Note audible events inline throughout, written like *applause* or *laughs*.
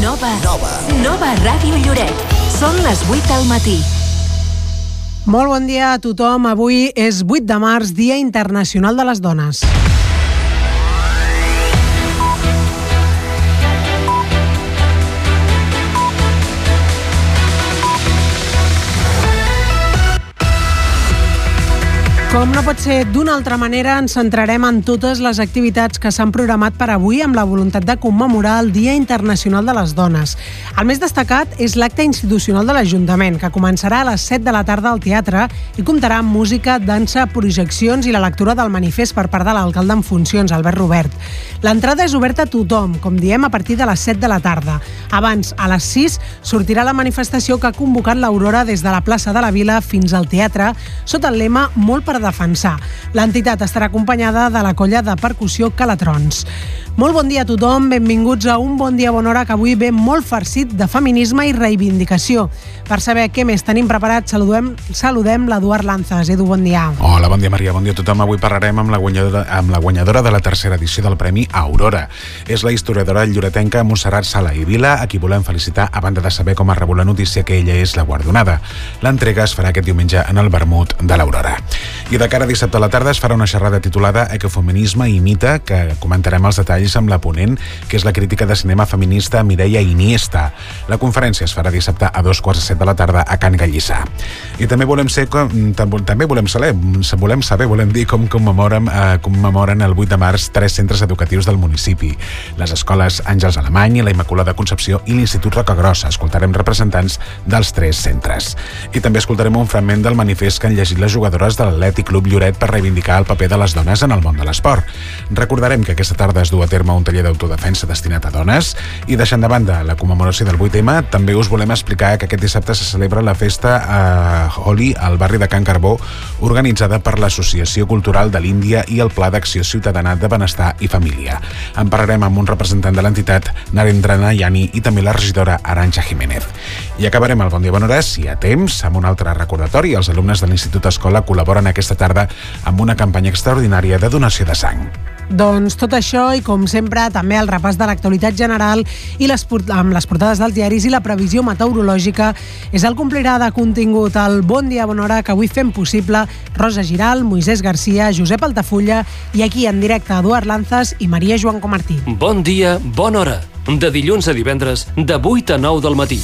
Nova. Nova. Nova Ràdio Lloret. Són les 8 del matí. Molt bon dia a tothom. Avui és 8 de març, Dia Internacional de les Dones. Com no pot ser d'una altra manera, ens centrarem en totes les activitats que s'han programat per avui amb la voluntat de commemorar el Dia Internacional de les Dones. El més destacat és l'acte institucional de l'Ajuntament, que començarà a les 7 de la tarda al teatre i comptarà amb música, dansa, projeccions i la lectura del manifest per part de l'alcalde en funcions, Albert Robert. L'entrada és oberta a tothom, com diem, a partir de les 7 de la tarda. Abans, a les 6, sortirà la manifestació que ha convocat l'Aurora des de la plaça de la Vila fins al teatre, sota el lema Molt per defensar. L'entitat estarà acompanyada de la colla de percussió Calatrons. Molt bon dia a tothom, benvinguts a un bon dia bona hora que avui ve molt farcit de feminisme i reivindicació. Per saber què més tenim preparat, saludem, saludem l'Eduard Lanzas. Edu, bon dia. Hola, bon dia Maria, bon dia a tothom. Avui parlarem amb la guanyadora, amb la guanyadora de la tercera edició del Premi Aurora. És la historiadora lloretenca Montserrat Sala i Vila, a qui volem felicitar a banda de saber com ha rebut la notícia que ella és la guardonada. L'entrega es farà aquest diumenge en el Vermut de l'Aurora. I de cara a dissabte a la tarda es farà una xerrada titulada Ecofeminisme i mite, que comentarem els detalls amb la ponent, que és la crítica de cinema feminista Mireia Iniesta. La conferència es farà dissabte a dos quarts de set de la tarda a Can Gallissà. I també volem ser també volem saber, volem saber, volem dir com commemoren, eh, commemoren el 8 de març tres centres educatius del municipi. Les escoles Àngels Alemany, la Immaculada Concepció i l'Institut Rocagrossa. Escoltarem representants dels tres centres. I també escoltarem un fragment del manifest que han llegit les jugadores de l'Atlètic Club Lloret per reivindicar el paper de les dones en el món de l'esport. Recordarem que aquesta tarda es du a terme un taller d'autodefensa destinat a dones i deixant de banda la commemoració del 8M, també us volem explicar que aquest dissabte se celebra la festa a Holi al barri de Can Carbó, organitzada per l'Associació Cultural de l'Índia i el Pla d'Acció Ciutadana de Benestar i Família. En parlarem amb un representant de l'entitat, Narendra Nayani, i també la regidora Arantxa Jiménez. I acabarem el Bon Dia Bon Hora, si hi ha temps, amb un altre recordatori. Els alumnes de l'Institut Escola col·laboren aquesta tarda amb una campanya extraordinària de donació de sang. Doncs tot això i, com sempre, també el repàs de l'actualitat general i les, amb les portades dels diaris i la previsió meteorològica és el complirà de contingut el Bon Dia, Bona Hora que avui fem possible Rosa Giral, Moisès Garcia, Josep Altafulla i aquí en directe Eduard Lanzas i Maria Joan Comartí. Bon dia, bona hora. De dilluns a divendres, de 8 a 9 del matí.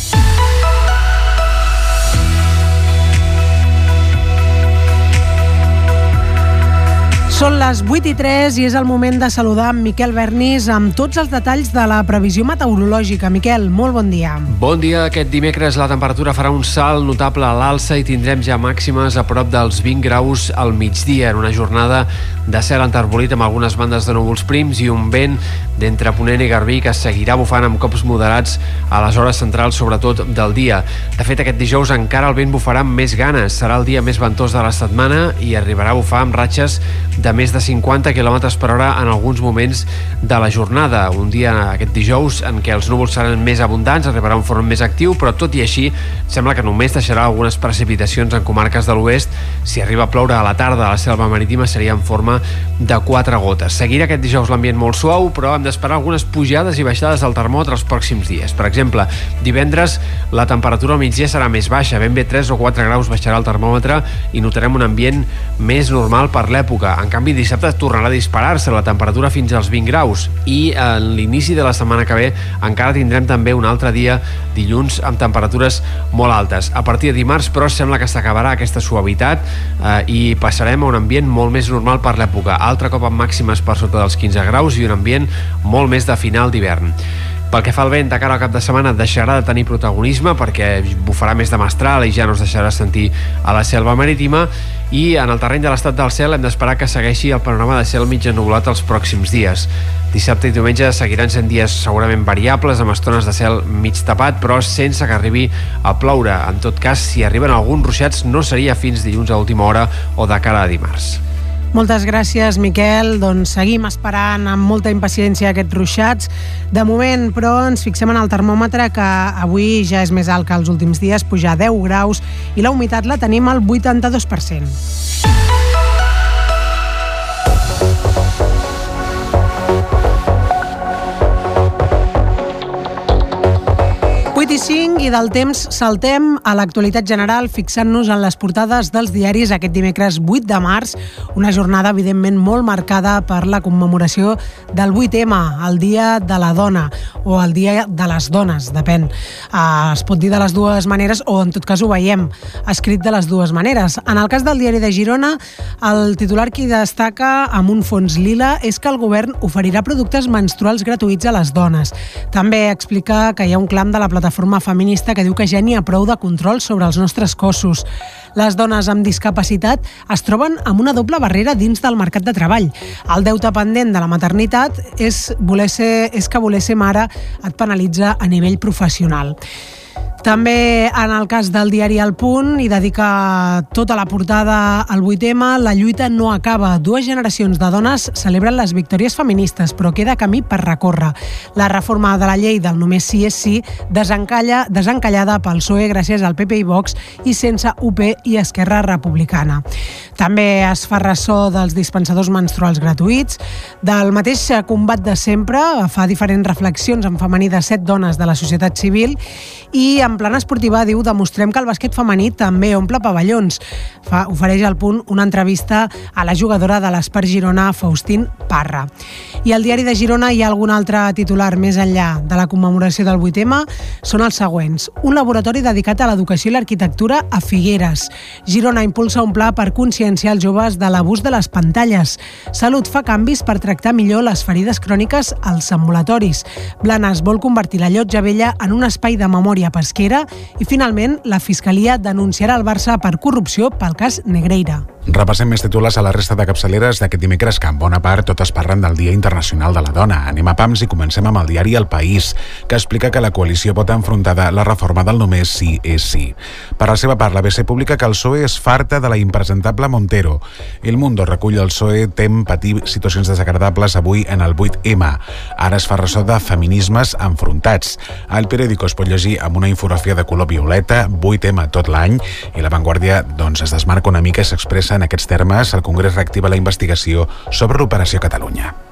Són les 8 i 3 i és el moment de saludar en Miquel Bernis amb tots els detalls de la previsió meteorològica. Miquel, molt bon dia. Bon dia. Aquest dimecres la temperatura farà un salt notable a l'alça i tindrem ja màximes a prop dels 20 graus al migdia en una jornada de cel enterbolit amb algunes bandes de núvols prims i un vent d'entre Ponent i Garbí que seguirà bufant amb cops moderats a les hores centrals, sobretot del dia. De fet, aquest dijous encara el vent bufarà amb més ganes. Serà el dia més ventós de la setmana i arribarà a bufar amb ratxes de de més de 50 km per hora en alguns moments de la jornada. Un dia, aquest dijous, en què els núvols seran més abundants, arribarà un front més actiu, però tot i així sembla que només deixarà algunes precipitacions en comarques de l'oest. Si arriba a ploure a la tarda a la selva marítima seria en forma de quatre gotes. Seguirà aquest dijous l'ambient molt suau, però hem d'esperar algunes pujades i baixades del termòmetre els pròxims dies. Per exemple, divendres la temperatura al migdia serà més baixa, ben bé 3 o 4 graus baixarà el termòmetre i notarem un ambient més normal per l'època. En dissabte tornarà a disparar-se la temperatura fins als 20 graus i en l'inici de la setmana que ve encara tindrem també un altre dia dilluns amb temperatures molt altes. A partir de dimarts, però, sembla que s'acabarà aquesta suavitat eh, i passarem a un ambient molt més normal per l'època. Altre cop amb màximes per sota dels 15 graus i un ambient molt més de final d'hivern. Pel que fa al vent, de cara al cap de setmana deixarà de tenir protagonisme perquè bufarà més de mestral i ja no es deixarà sentir a la selva marítima i en el terreny de l'estat del cel hem d'esperar que segueixi el panorama de cel mig ennublat els pròxims dies. Dissabte i diumenge seguiran sent dies segurament variables amb estones de cel mig tapat però sense que arribi a ploure. En tot cas, si arriben alguns ruixats no seria fins dilluns a última hora o de cara a dimarts. Moltes gràcies, Miquel. Doncs seguim esperant amb molta impaciència aquests ruixats. De moment, però, ens fixem en el termòmetre que avui ja és més alt que els últims dies, pujar 10 graus i la humitat la tenim al 82%. Cinc i del temps saltem a l'actualitat general fixant-nos en les portades dels diaris aquest dimecres 8 de març, una jornada evidentment molt marcada per la commemoració del 8M, el Dia de la Dona, o el Dia de les Dones, depèn. Uh, es pot dir de les dues maneres, o en tot cas ho veiem escrit de les dues maneres. En el cas del diari de Girona, el titular que destaca amb un fons lila és que el govern oferirà productes menstruals gratuïts a les dones. També explica que hi ha un clam de la plataforma feminista que diu que ja n'hi ha prou de control sobre els nostres cossos. Les dones amb discapacitat es troben amb una doble barrera dins del mercat de treball. El deute pendent de la maternitat és, voler ser, és que voler ser mare et penalitza a nivell professional. També en el cas del diari El Punt i dedica tota la portada al 8M, la lluita no acaba. Dues generacions de dones celebren les victòries feministes, però queda camí per recórrer. La reforma de la llei del només sí és sí desencalla, desencallada pel PSOE gràcies al PP i Vox i sense UP i Esquerra Republicana. També es fa ressò dels dispensadors menstruals gratuïts, del mateix combat de sempre, fa diferents reflexions en femení de set dones de la societat civil i en plana esportiva diu demostrem que el bàsquet femení també omple pavellons. Fa, ofereix al punt una entrevista a la jugadora de l'Espar Girona, Faustín Parra. I al diari de Girona hi ha algun altre titular més enllà de la commemoració del 8M, són els següents. Un laboratori dedicat a l'educació i l'arquitectura a Figueres. Girona impulsa un pla per conscienciar els joves de l'abús de les pantalles. Salut fa canvis per tractar millor les ferides cròniques als ambulatoris. Blanes vol convertir la llotja vella en un espai de memòria pesquera pesquera i, finalment, la Fiscalia denunciarà el Barça per corrupció pel cas Negreira. Repassem més titulars a la resta de capçaleres d'aquest dimecres que en bona part totes parlen del Dia Internacional de la Dona. Anem a PAMS i comencem amb el diari El País, que explica que la coalició pot enfrontar la reforma del només sí és sí. Per la seva part, la BC publica que el PSOE és farta de la impresentable Montero. El Mundo recull el PSOE tem patir situacions desagradables avui en el 8M. Ara es fa ressò de feminismes enfrontats. El periòdico es pot llegir amb una infografia de color violeta, 8M tot l'any, i la Vanguardia doncs, es desmarca una mica i s'expressa en aquests termes, el Congrés reactiva la investigació sobre l'Operació Catalunya.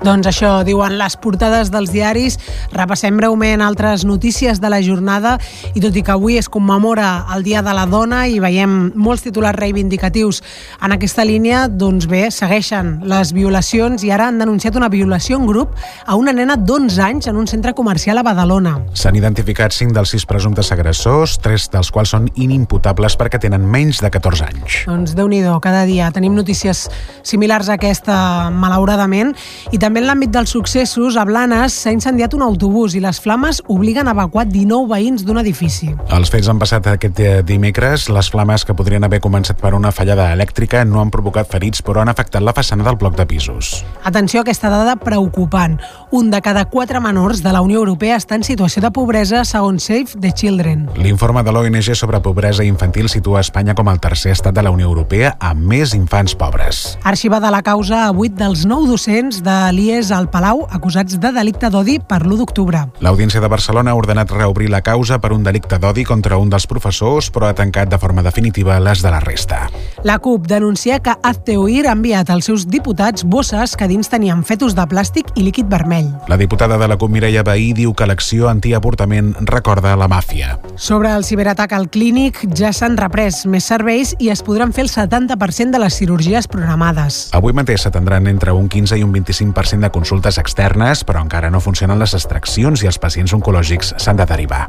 Doncs això diuen les portades dels diaris. Repassem breument altres notícies de la jornada i tot i que avui es commemora el Dia de la Dona i veiem molts titulars reivindicatius en aquesta línia, doncs bé, segueixen les violacions i ara han denunciat una violació en grup a una nena d'11 anys en un centre comercial a Badalona. S'han identificat 5 dels 6 presumptes agressors, 3 dels quals són inimputables perquè tenen menys de 14 anys. Doncs déu nhi cada dia tenim notícies similars a aquesta, malauradament, i també també en l'àmbit dels successos, a Blanes s'ha incendiat un autobús i les flames obliguen a evacuar 19 veïns d'un edifici. Els fets han passat aquest dimecres. Les flames que podrien haver començat per una fallada elèctrica no han provocat ferits, però han afectat la façana del bloc de pisos. Atenció a aquesta dada preocupant. Un de cada quatre menors de la Unió Europea està en situació de pobresa segons Save the Children. L'informe de l'ONG sobre pobresa infantil situa Espanya com el tercer estat de la Unió Europea amb més infants pobres. Arxivada la causa a 8 dels 9 docents de Elies al Palau acusats de delicte d'odi per l'1 d'octubre. L'Audiència de Barcelona ha ordenat reobrir la causa per un delicte d'odi contra un dels professors, però ha tancat de forma definitiva les de la resta. La CUP denuncia que Azteoir ha enviat als seus diputats bosses que dins tenien fetos de plàstic i líquid vermell. La diputada de la CUP, Mireia Bahí, diu que l'acció antiavortament recorda la màfia. Sobre el ciberatac al clínic, ja s'han reprès més serveis i es podran fer el 70% de les cirurgies programades. Avui mateix s'atendran entre un 15 i un 25% 100% de consultes externes, però encara no funcionen les extraccions i els pacients oncològics s'han de derivar.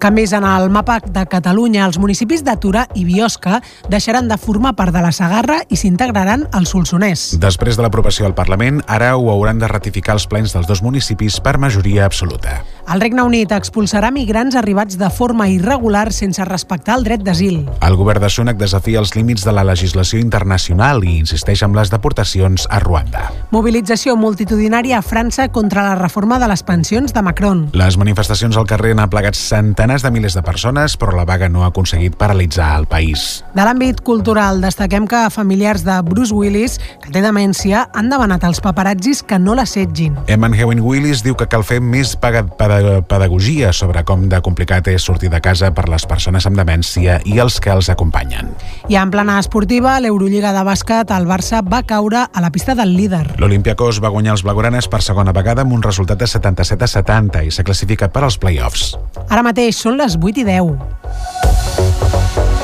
Canvis en el mapa de Catalunya. Els municipis de Torà i Biosca deixaran de formar part de la Sagarra i s'integraran al Solsonès. Després de l'aprovació al Parlament, ara ho hauran de ratificar els plens dels dos municipis per majoria absoluta. El Regne Unit expulsarà migrants arribats de forma irregular sense respectar el dret d'asil. El govern de Sunak desafia els límits de la legislació internacional i insisteix en les deportacions a Ruanda. Mobilització multitudinària a França contra la reforma de les pensions de Macron. Les manifestacions al carrer han aplegat centenars centenars de milers de persones, però la vaga no ha aconseguit paralitzar el país. De l'àmbit cultural, destaquem que familiars de Bruce Willis, que té demència, han demanat als paparazzis que no l'assetgin. Eman Hewen Willis diu que cal fer més pedagogia sobre com de complicat és sortir de casa per les persones amb demència i els que els acompanyen. I en plana esportiva, l'Eurolliga de bàsquet, el Barça va caure a la pista del líder. L'Olimpiakos va guanyar els blaugranes per segona vegada amb un resultat de 77 a 70 i s'ha classificat per als play-offs. Ara mateix són les 8 i 10.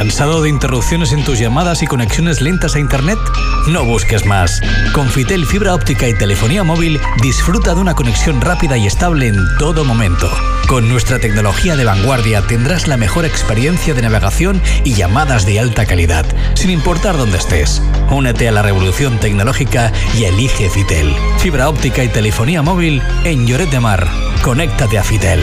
¿Cansado de interrupciones en tus llamadas y conexiones lentas a Internet? No busques más. Con Fitel Fibra Óptica y Telefonía Móvil, disfruta de una conexión rápida y estable en todo momento. Con nuestra tecnología de vanguardia tendrás la mejor experiencia de navegación y llamadas de alta calidad, sin importar dónde estés. Únete a la revolución tecnológica y elige Fitel. Fibra óptica y telefonía móvil en Lloret de Mar. Conéctate a Fitel.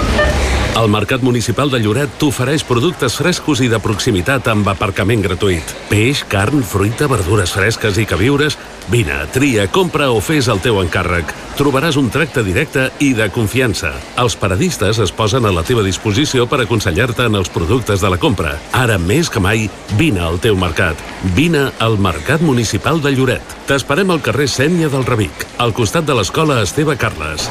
El Mercat Municipal de Lloret t'ofereix productes frescos i de proximitat amb aparcament gratuït. Peix, carn, fruita, verdures fresques i queviures... Vine, tria, compra o fes el teu encàrrec. Trobaràs un tracte directe i de confiança. Els paradistes es posen a la teva disposició per aconsellar-te en els productes de la compra. Ara més que mai, vine al teu mercat. Vine al Mercat Municipal de Lloret. T'esperem al carrer Sènia del Rebic, al costat de l'escola Esteve Carles.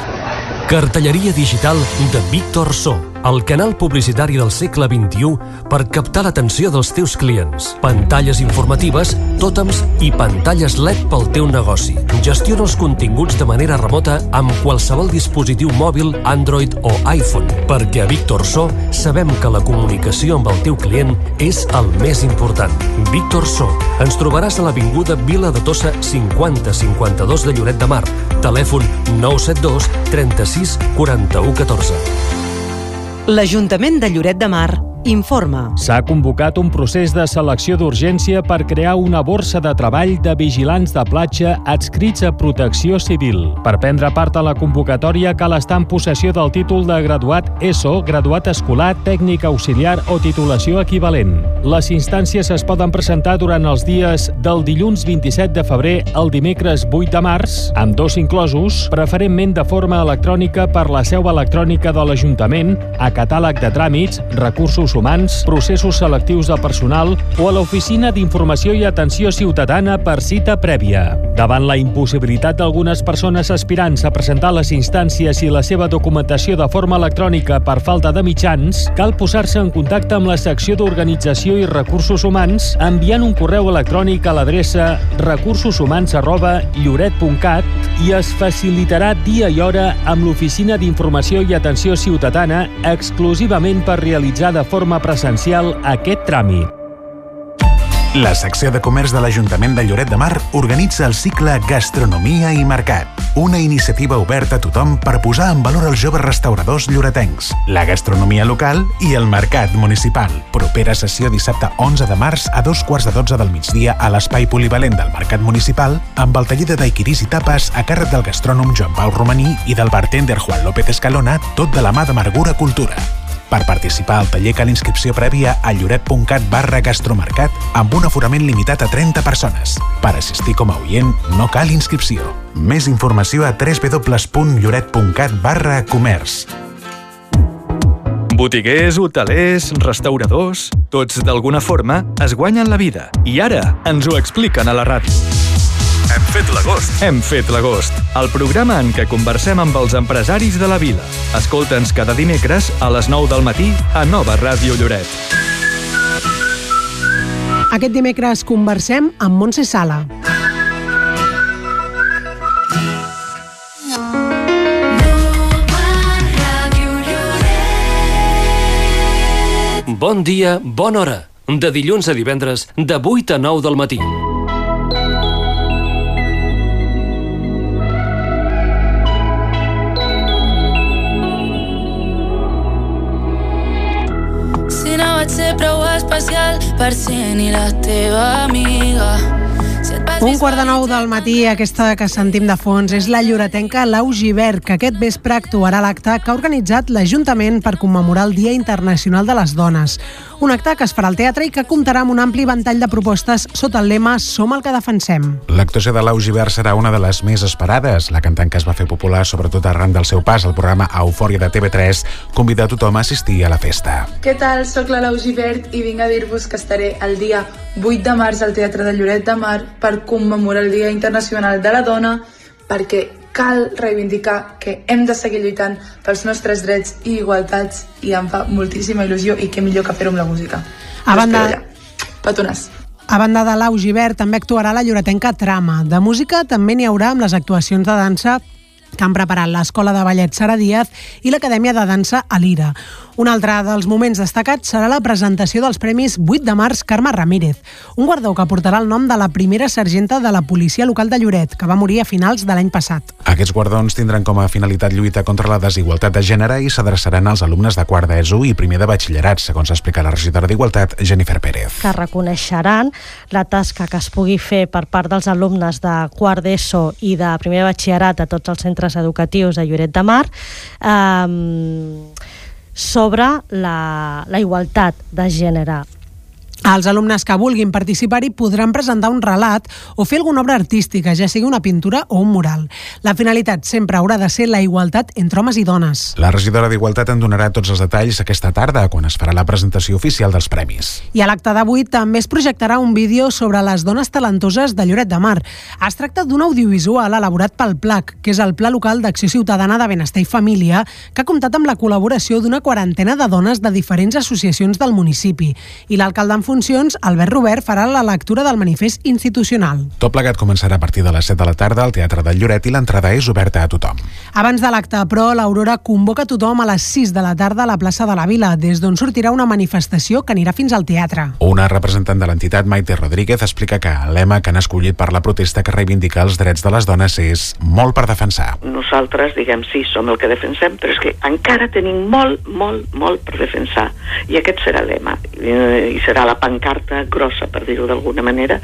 Cartelleria digital de Víctor So, el canal publicitari del segle XXI per captar l'atenció dels teus clients. Pantalles informatives, tòtems i pantalles LED pel teu negoci. Gestiona els continguts de manera remota amb qualsevol dispositiu mòbil, Android o iPhone, perquè a Víctor So sabem que la comunicació amb el teu client és el més important. Víctor So. Ens trobaràs a l'Avinguda Vila de Tossa 5052 de Lloret de Mar. Telèfon 972 36 41 14. L'Ajuntament de Lloret de Mar informa. S'ha convocat un procés de selecció d'urgència per crear una borsa de treball de vigilants de platja adscrits a Protecció Civil. Per prendre part a la convocatòria cal estar en possessió del títol de graduat ESO, graduat escolar, tècnic auxiliar o titulació equivalent. Les instàncies es poden presentar durant els dies del dilluns 27 de febrer al dimecres 8 de març, amb dos inclosos, preferentment de forma electrònica per la seu electrònica de l'Ajuntament, a catàleg de tràmits, recursos humans, processos selectius de personal o a l'Oficina d'Informació i Atenció Ciutadana per cita prèvia. Davant la impossibilitat d'algunes persones aspirants a presentar les instàncies i la seva documentació de forma electrònica per falta de mitjans, cal posar-se en contacte amb la secció d'Organització i Recursos Humans enviant un correu electrònic a l'adreça recursoshumans arroba lloret.cat i es facilitarà dia i hora amb l'Oficina d'Informació i Atenció Ciutadana exclusivament per realitzar de forma presencial aquest tràmit. La secció de comerç de l'Ajuntament de Lloret de Mar organitza el cicle Gastronomia i Mercat, una iniciativa oberta a tothom per posar en valor els joves restauradors lloretencs, la gastronomia local i el mercat municipal. Propera sessió dissabte 11 de març a dos quarts de 12 del migdia a l'espai polivalent del Mercat Municipal amb el taller de daiquiris i tapes a càrrec del gastrònom Joan Pau Romaní i del bartender Juan López Escalona, tot de la mà d'Amargura Cultura. Per participar al taller cal inscripció prèvia a lloret.cat barra gastromercat amb un aforament limitat a 30 persones. Per assistir com a oient no cal inscripció. Més informació a www.lloret.cat barra comerç. Botiguers, hotelers, restauradors, tots d'alguna forma es guanyen la vida. I ara ens ho expliquen a la ràdio. Hem fet l'agost. Hem fet l'agost. El programa en què conversem amb els empresaris de la vila. Escolta'ns cada dimecres a les 9 del matí a Nova Ràdio Lloret. Aquest dimecres conversem amb Montse Sala. Bon dia, bona hora. De dilluns a divendres, de 8 a 9 del matí. Ser prou especial per ser ni la teva amiga. Si Un quart de nou del matí, aquesta que sentim de fons és la lloretenca Lau Givert, que aquest vespre actuarà l'acte que ha organitzat l'Ajuntament per commemorar el Dia Internacional de les Dones. Un acte que es farà al teatre i que comptarà amb un ampli ventall de propostes sota el lema Som el que defensem. L'actuació de Lau Givert serà una de les més esperades. La cantant que es va fer popular, sobretot arran del seu pas al programa Eufòria de TV3, convida a tothom a assistir a la festa. Què tal? Soc la Lau Givert i vinc a dir-vos que estaré el dia 8 de març al Teatre de Lloret de Mar per commemorar el Dia Internacional de la Dona perquè cal reivindicar que hem de seguir lluitant pels nostres drets i igualtats i em fa moltíssima il·lusió i què millor que fer-ho amb la música. A banda... Petonàs. A banda de l'Au Givert, també actuarà la lloretenca Trama. De música també n'hi haurà amb les actuacions de dansa que han preparat l'Escola de Ballet Sara Díaz i l'Acadèmia de Dansa Alira. Un altre dels moments destacats serà la presentació dels Premis 8 de març Carme Ramírez, un guardó que portarà el nom de la primera sergenta de la Policia Local de Lloret, que va morir a finals de l'any passat. Aquests guardons tindran com a finalitat lluita contra la desigualtat de gènere i s'adreçaran als alumnes de quart d'ESO i primer de batxillerat, segons explica la regidora d'Igualtat, Jennifer Pérez. Que reconeixeran la tasca que es pugui fer per part dels alumnes de quart d'ESO i de primer de batxillerat a tots els centres educatius de Lloret de Mar eh, sobre la, la igualtat de gènere els alumnes que vulguin participar-hi podran presentar un relat o fer alguna obra artística, ja sigui una pintura o un mural. La finalitat sempre haurà de ser la igualtat entre homes i dones. La regidora d'Igualtat en donarà tots els detalls aquesta tarda, quan es farà la presentació oficial dels premis. I a l'acte d'avui també es projectarà un vídeo sobre les dones talentoses de Lloret de Mar. Es tracta d'un audiovisual elaborat pel PLAC, que és el Pla Local d'Acció Ciutadana de Benestar i Família, que ha comptat amb la col·laboració d'una quarantena de dones de diferents associacions del municipi. I l'alcalde en funcions, Albert Robert, farà la lectura del manifest institucional. Tot plegat començarà a partir de les 7 de la tarda al Teatre del Lloret i l'entrada és oberta a tothom. Abans de l'acte, però, l'Aurora convoca tothom a les 6 de la tarda a la plaça de la Vila, des d'on sortirà una manifestació que anirà fins al teatre. Una representant de l'entitat, Maite Rodríguez, explica que el lema que han escollit per la protesta que reivindica els drets de les dones és molt per defensar. Nosaltres, diguem, sí, som el que defensem, però és que encara tenim molt, molt, molt per defensar. I aquest serà el lema. I serà la pancarta grossa, per dir-ho d'alguna manera,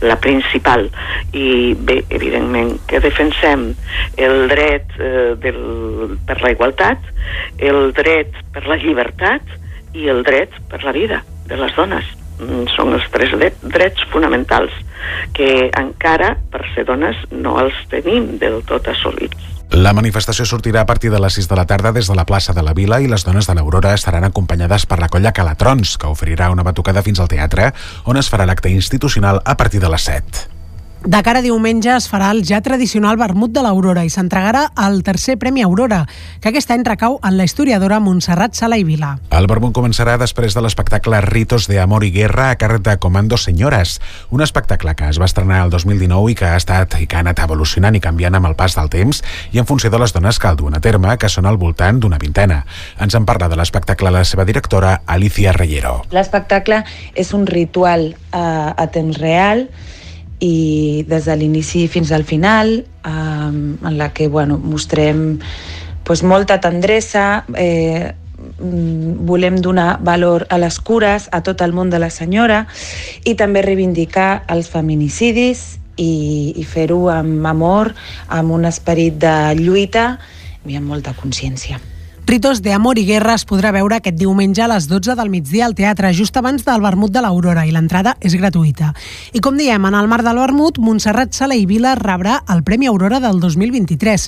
la principal. I bé, evidentment, que defensem el dret eh, del, per la igualtat, el dret per la llibertat i el dret per la vida de les dones. Mm, són els tres drets fonamentals que encara, per ser dones, no els tenim del tot assolits. La manifestació sortirà a partir de les 6 de la tarda des de la plaça de la Vila i les dones de l'Aurora estaran acompanyades per la colla Calatrons, que oferirà una batucada fins al teatre, on es farà l'acte institucional a partir de les 7. De cara a diumenge es farà el ja tradicional vermut de l'Aurora i s'entregarà el tercer Premi Aurora, que aquest any recau en la historiadora Montserrat Sala i Vila. El vermut començarà després de l'espectacle Ritos de Amor i Guerra a càrrec de Comando Senyores, un espectacle que es va estrenar el 2019 i que ha estat i que ha anat evolucionant i canviant amb el pas del temps i en funció de les dones que el duen a terme, que són al voltant d'una vintena. Ens en parla de l'espectacle la seva directora, Alicia Reyero. L'espectacle és un ritual eh, a temps real i des de l'inici fins al final, eh, en la que bueno, mostrem pues, molta tendresa, eh, volem donar valor a les cures, a tot el món de la senyora i també reivindicar els feminicidis i, i fer-ho amb amor, amb un esperit de lluita i amb molta consciència. Ritos de Amor i Guerra es podrà veure aquest diumenge a les 12 del migdia al teatre, just abans del vermut de l'Aurora, i l'entrada és gratuïta. I com diem, en el marc del vermut, Montserrat Sala i Vila rebrà el Premi Aurora del 2023.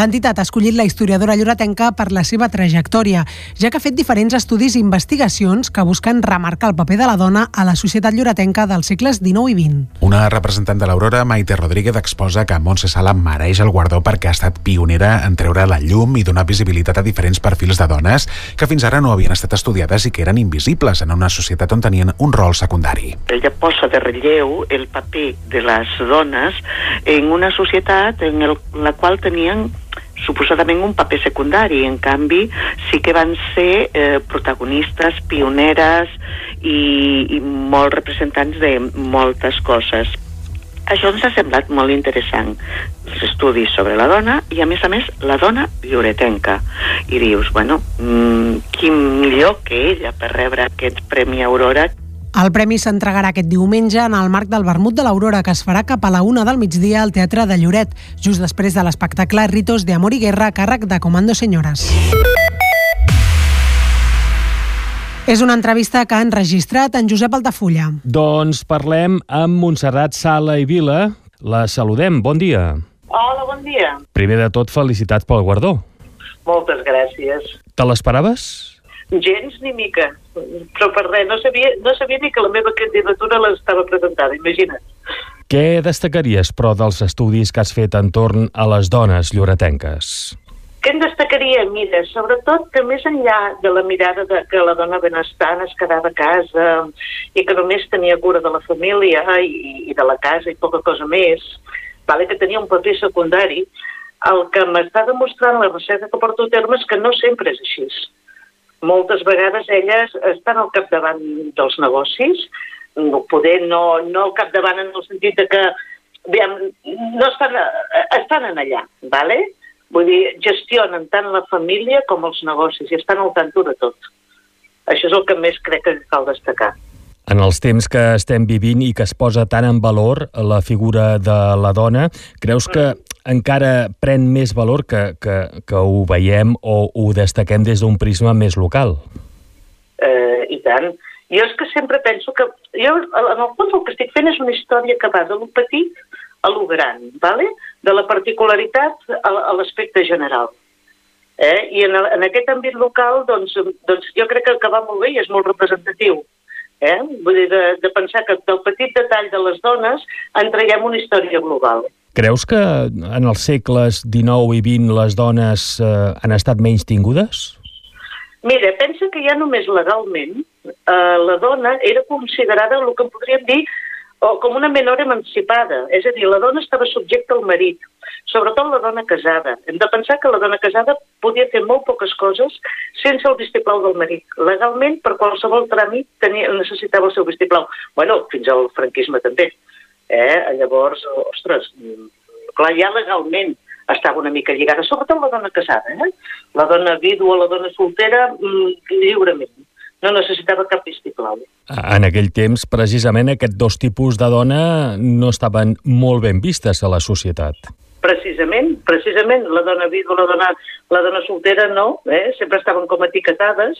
L'entitat ha escollit la historiadora lloretenca per la seva trajectòria, ja que ha fet diferents estudis i investigacions que busquen remarcar el paper de la dona a la societat lloretenca dels segles XIX i XX. Una representant de l'Aurora, Maite Rodríguez, exposa que Montse Sala mereix el guardó perquè ha estat pionera en treure la llum i donar visibilitat a diferents perfils de dones que fins ara no havien estat estudiades i que eren invisibles en una societat on tenien un rol secundari. Ella posa de relleu el paper de les dones en una societat en el, la qual tenien suposadament un paper secundari, en canvi sí que van ser eh, protagonistes, pioneres i, i molt representants de moltes coses. Això ens ha semblat molt interessant, els estudis sobre la dona i, a més a més, la dona lloretenca. I dius, bueno, mmm, qui millor que ella per rebre aquest Premi Aurora El premi s'entregarà aquest diumenge en el marc del Vermut de l'Aurora, que es farà cap a la una del migdia al Teatre de Lloret, just després de l'espectacle Ritos de Amor i Guerra a càrrec de Comando Senyores. És una entrevista que ha enregistrat en Josep Altafulla. Doncs parlem amb Montserrat Sala i Vila. La saludem. Bon dia. Hola, bon dia. Primer de tot, felicitats pel guardó. Moltes gràcies. Te l'esperaves? Gens ni mica, però per res, no sabia, no sabia ni que la meva candidatura l'estava presentada, imagina't. Què destacaries, però, dels estudis que has fet entorn a les dones lloretenques? Què en destacaria? Mira, sobretot que més enllà de la mirada de que la dona benestant es quedava a casa i que només tenia cura de la família i, i de la casa i poca cosa més, vale, que tenia un paper secundari, el que m'està demostrant la recerca que porto a terme és que no sempre és així moltes vegades elles estan al capdavant dels negocis, no, poder no, no al capdavant en el sentit de que veiem, no estan, estan en allà, ¿vale? Vull dir, gestionen tant la família com els negocis i estan al tanto de tot. Això és el que més crec que cal destacar. En els temps que estem vivint i que es posa tant en valor la figura de la dona, creus que encara pren més valor que, que, que ho veiem o ho destaquem des d'un prisma més local? Eh, I tant. Jo és que sempre penso que... Jo, en el fons, el que estic fent és una història que va de lo petit a lo gran, ¿vale? De la particularitat a, a l'aspecte general. Eh? I en, en aquest àmbit local, doncs, doncs jo crec que, que va molt bé i és molt representatiu. Eh? Vull dir, de, de pensar que del petit detall de les dones en traiem una història global. Creus que en els segles XIX i XX les dones eh, han estat menys tingudes? Mira, pensa que ja només legalment eh, la dona era considerada el que podríem dir o com una menor emancipada, és a dir, la dona estava subjecta al marit, sobretot la dona casada. Hem de pensar que la dona casada podia fer molt poques coses sense el vistiplau del marit. Legalment, per qualsevol tràmit, tenia, necessitava el seu vistiplau. bueno, fins al franquisme també. Eh? Llavors, ostres, clar, ja legalment estava una mica lligada, sobretot la dona casada, eh? La dona vídua, la dona soltera, mm, lliurement. No necessitava cap vistiplau. En aquell temps, precisament, aquests dos tipus de dona no estaven molt ben vistes a la societat. Precisament, precisament, la dona vídua, la dona, la dona soltera no, eh? sempre estaven com etiquetades,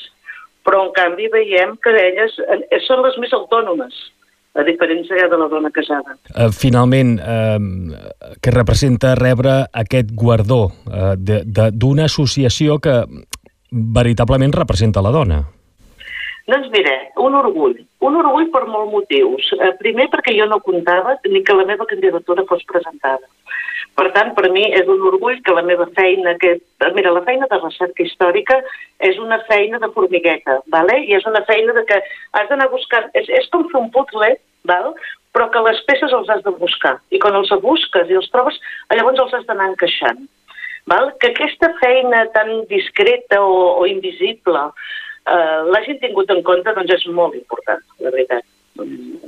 però en canvi veiem que elles eh, són les més autònomes a diferència de la dona casada. Uh, finalment, uh, què representa rebre aquest guardó uh, d'una associació que veritablement representa la dona? Doncs mira, un orgull. Un orgull per molts motius. Eh, primer perquè jo no comptava ni que la meva candidatura fos presentada. Per tant, per mi és un orgull que la meva feina, que, mira, la feina de recerca històrica és una feina de formigueta, vale? i és una feina de que has d'anar buscant, és, és com fer un puzzle, val? però que les peces els has de buscar, i quan els busques i els trobes, llavors els has d'anar encaixant. Val? Que aquesta feina tan discreta o, o invisible eh, l'hagin tingut en compte doncs és molt important, la veritat.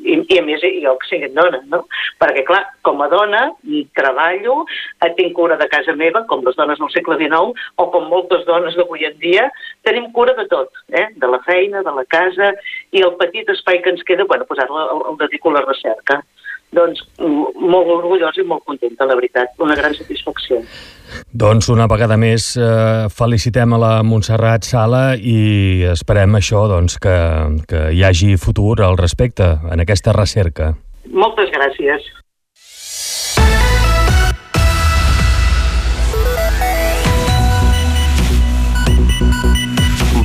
I, i a més jo que sigui dona, no? Perquè clar, com a dona treballo, eh, tinc cura de casa meva, com les dones del segle XIX, o com moltes dones d'avui en dia, tenim cura de tot, eh? de la feina, de la casa, i el petit espai que ens queda, bueno, pues ara el, el dedico a la recerca. Doncs molt orgullós i molt contenta, la veritat, una gran satisfacció. Doncs una vegada més eh, felicitem a la Montserrat Sala i esperem això, doncs, que, que hi hagi futur al respecte en aquesta recerca. Moltes gràcies.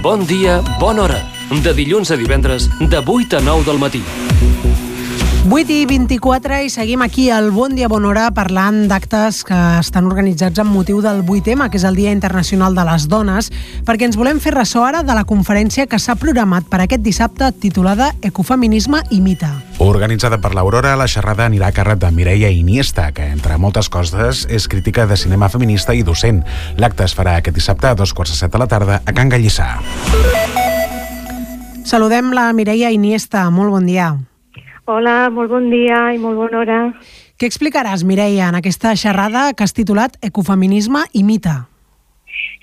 Bon dia, bona hora. De dilluns a divendres, de 8 a 9 del matí. 8 i 24 i seguim aquí al Bon Dia Bon Hora parlant d'actes que estan organitzats amb motiu del 8M, que és el Dia Internacional de les Dones, perquè ens volem fer ressò ara de la conferència que s'ha programat per aquest dissabte titulada Ecofeminisme i mita. Organitzada per l'Aurora, la xerrada anirà a càrrec de Mireia Iniesta, que, entre moltes coses, és crítica de cinema feminista i docent. L'acte es farà aquest dissabte a dos quarts de set de la tarda a Can Gallissà. Saludem la Mireia Iniesta. Molt bon dia. Hola, molt bon dia i molt bona hora. Què explicaràs, Mireia, en aquesta xerrada que has titulat Ecofeminisme i mita?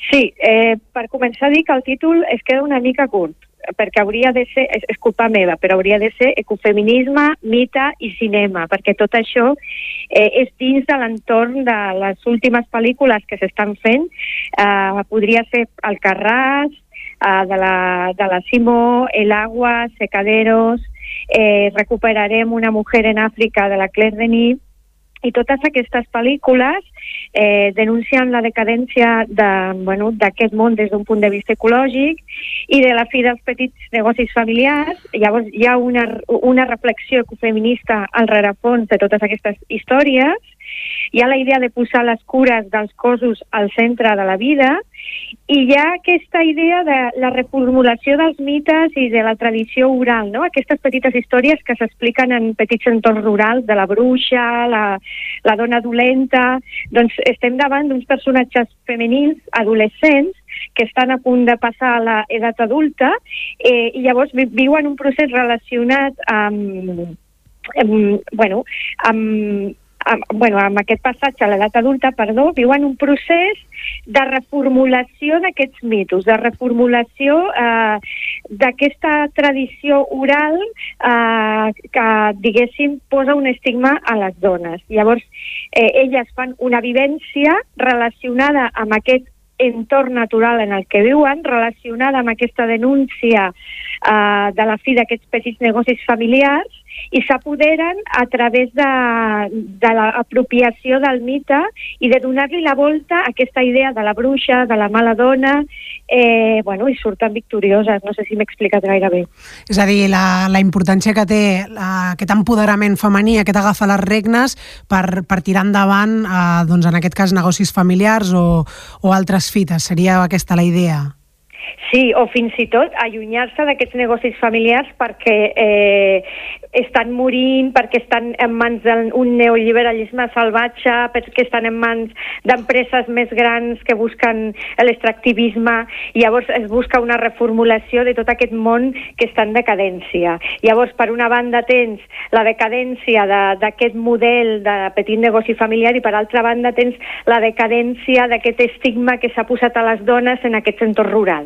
Sí, eh, per començar a dir que el títol es queda una mica curt. perquè hauria de ser, és, és culpa meva, però hauria de ser ecofeminisme, mite i cinema, perquè tot això eh, és dins de l'entorn de les últimes pel·lícules que s'estan fent. Eh, podria ser El Carràs, eh, de, la, de la Simó, El Agua, Secaderos, eh, recuperarem Una mujer en Àfrica de la Claire Denis, i totes aquestes pel·lícules eh, denuncien la decadència d'aquest bueno, món des d'un punt de vista ecològic i de la fi dels petits negocis familiars. Llavors hi ha una, una reflexió ecofeminista al rerefons de totes aquestes històries. Hi ha la idea de posar les cures dels cossos al centre de la vida i hi ha aquesta idea de la reformulació dels mites i de la tradició oral, no? aquestes petites històries que s'expliquen en petits entorns rurals, de la bruixa, la, la dona dolenta... Doncs estem davant d'uns personatges femenins, adolescents, que estan a punt de passar a l'edat adulta eh, i llavors viuen un procés relacionat amb, amb, bueno, amb bueno, amb aquest passatge a l'edat adulta, perdó, viuen un procés de reformulació d'aquests mitos, de reformulació eh, d'aquesta tradició oral eh, que, diguéssim, posa un estigma a les dones. Llavors, eh, elles fan una vivència relacionada amb aquest entorn natural en el que viuen, relacionada amb aquesta denúncia eh, de la fi d'aquests petits negocis familiars i s'apoderen a través de, de l'apropiació del mite i de donar-li la volta a aquesta idea de la bruixa, de la mala dona, eh, bueno, i surten victorioses. No sé si m'he explicat gaire bé. És a dir, la, la importància que té la, aquest empoderament femení, aquest agafar les regnes per, per tirar endavant, eh, doncs en aquest cas, negocis familiars o, o altres fites. Seria aquesta la idea? Sí, o fins i tot allunyar-se d'aquests negocis familiars perquè eh, estan morint, perquè estan en mans d'un neoliberalisme salvatge, perquè estan en mans d'empreses més grans que busquen l'extractivisme, llavors es busca una reformulació de tot aquest món que està en decadència. Llavors, per una banda tens la decadència d'aquest de, model de petit negoci familiar i per altra banda tens la decadència d'aquest estigma que s'ha posat a les dones en aquests entorns rurals.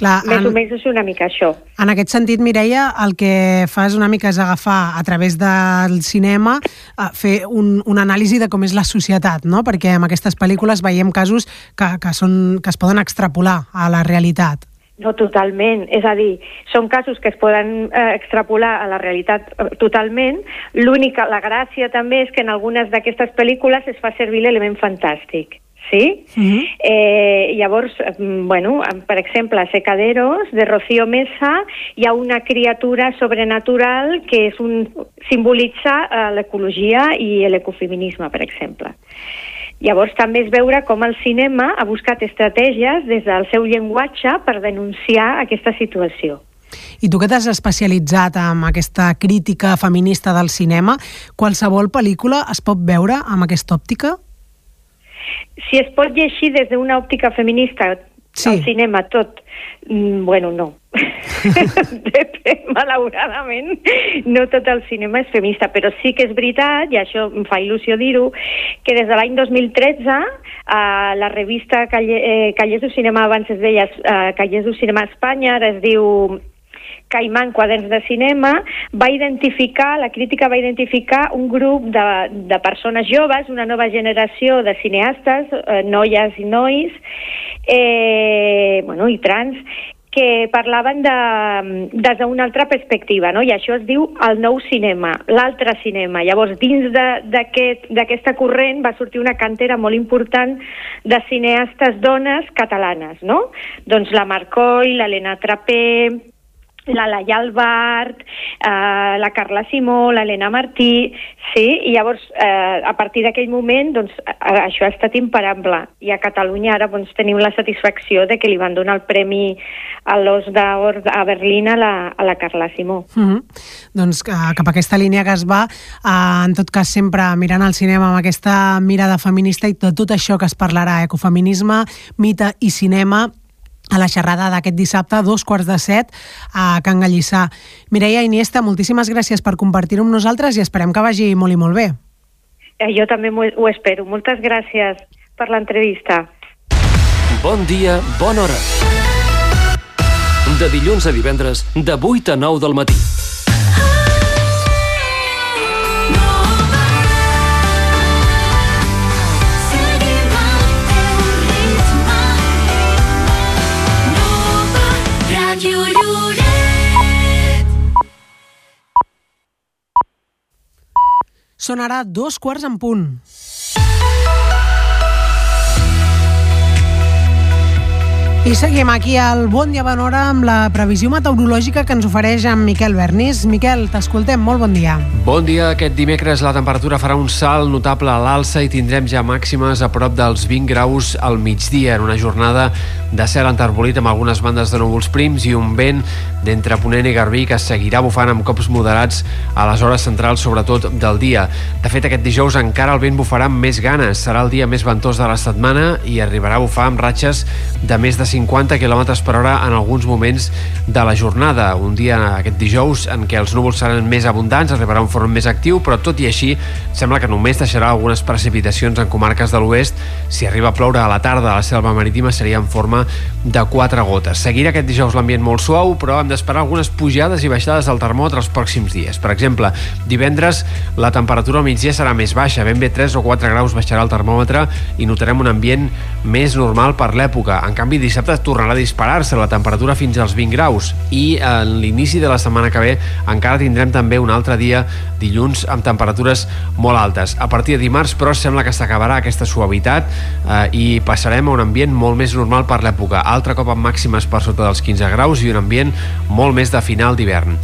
Clar, Més en, o menys és una mica això. En aquest sentit, Mireia, el que fa és una mica és agafar a través del cinema a fer un, un anàlisi de com és la societat, no? perquè en aquestes pel·lícules veiem casos que, que, són, que es poden extrapolar a la realitat. No, totalment. És a dir, són casos que es poden eh, extrapolar a la realitat eh, totalment. L'única, la gràcia també és que en algunes d'aquestes pel·lícules es fa servir l'element fantàstic sí? Uh -huh. eh, llavors, mm, bueno, per exemple, a Secaderos, de Rocío Mesa, hi ha una criatura sobrenatural que és un, simbolitza uh, l'ecologia i l'ecofeminisme, per exemple. Llavors també és veure com el cinema ha buscat estratègies des del seu llenguatge per denunciar aquesta situació. I tu que t'has especialitzat en aquesta crítica feminista del cinema, qualsevol pel·lícula es pot veure amb aquesta òptica? Si es pot llegir des d'una òptica feminista, sí. al cinema tot, mm, bueno, no. *laughs* Malauradament, no tot el cinema és feminista, però sí que és veritat, i això em fa il·lusió dir-ho, que des de l'any 2013 a la revista Calle, eh, Callers du Cinema, abans es deia eh, Callers du Cinema Espanya, ara es diu Caimán Quaderns de Cinema, va identificar, la crítica va identificar un grup de, de persones joves, una nova generació de cineastes, eh, noies i nois, eh, bueno, i trans, que parlaven de, des d'una altra perspectiva, no? i això es diu el nou cinema, l'altre cinema. Llavors, dins d'aquesta aquest, corrent va sortir una cantera molt important de cineastes dones catalanes, no? Doncs la Marcoy, l'Helena Trapé, la Laia Albart, eh, la Carla Simó, l'Helena Martí, sí, i llavors eh, a partir d'aquell moment doncs, això ha estat imparable i a Catalunya ara doncs, tenim la satisfacció de que li van donar el premi a l'Os d'Or a Berlín a la, a la Carla Simó. Mm -hmm. Doncs eh, cap a aquesta línia que es va, eh, en tot cas sempre mirant el cinema amb aquesta mirada feminista i de tot això que es parlarà, ecofeminisme, mite i cinema, a la xerrada d'aquest dissabte a dos quarts de set a Can Gallissà. Mireia Iniesta, moltíssimes gràcies per compartir-ho amb nosaltres i esperem que vagi molt i molt bé. Eh, jo també ho espero. Moltes gràcies per l'entrevista. Bon dia, bona hora. De dilluns a divendres, de 8 a 9 del matí. Són ara dos quarts en punt. I seguim aquí al Bon Dia Bon Hora amb la previsió meteorològica que ens ofereix en Miquel Bernís. Miquel, t'escoltem, molt bon dia. Bon dia. Aquest dimecres la temperatura farà un salt notable a l'alça i tindrem ja màximes a prop dels 20 graus al migdia en una jornada de cel enterbolit amb algunes bandes de núvols prims i un vent d'entre Ponent i Garbí que seguirà bufant amb cops moderats a les hores centrals, sobretot del dia. De fet, aquest dijous encara el vent bufarà amb més ganes. Serà el dia més ventós de la setmana i arribarà a bufar amb ratxes de més de 50 km per hora en alguns moments de la jornada. Un dia, aquest dijous, en què els núvols seran més abundants, arribarà un front més actiu, però tot i així sembla que només deixarà algunes precipitacions en comarques de l'oest. Si arriba a ploure a la tarda a la selva marítima seria en forma de quatre gotes. Seguirà aquest dijous l'ambient molt suau, però hem d'esperar algunes pujades i baixades del termòmetre els pròxims dies. Per exemple, divendres la temperatura al migdia serà més baixa, ben bé 3 o 4 graus baixarà el termòmetre i notarem un ambient més normal per l'època. En canvi, dissabte tornarà a disparar-se la temperatura fins als 20 graus i en l'inici de la setmana que ve encara tindrem també un altre dia dilluns amb temperatures molt altes. A partir de dimarts, però, sembla que s'acabarà aquesta suavitat eh, i passarem a un ambient molt més normal per l'època. Altre cop amb màximes per sota dels 15 graus i un ambient molt més de final d'hivern.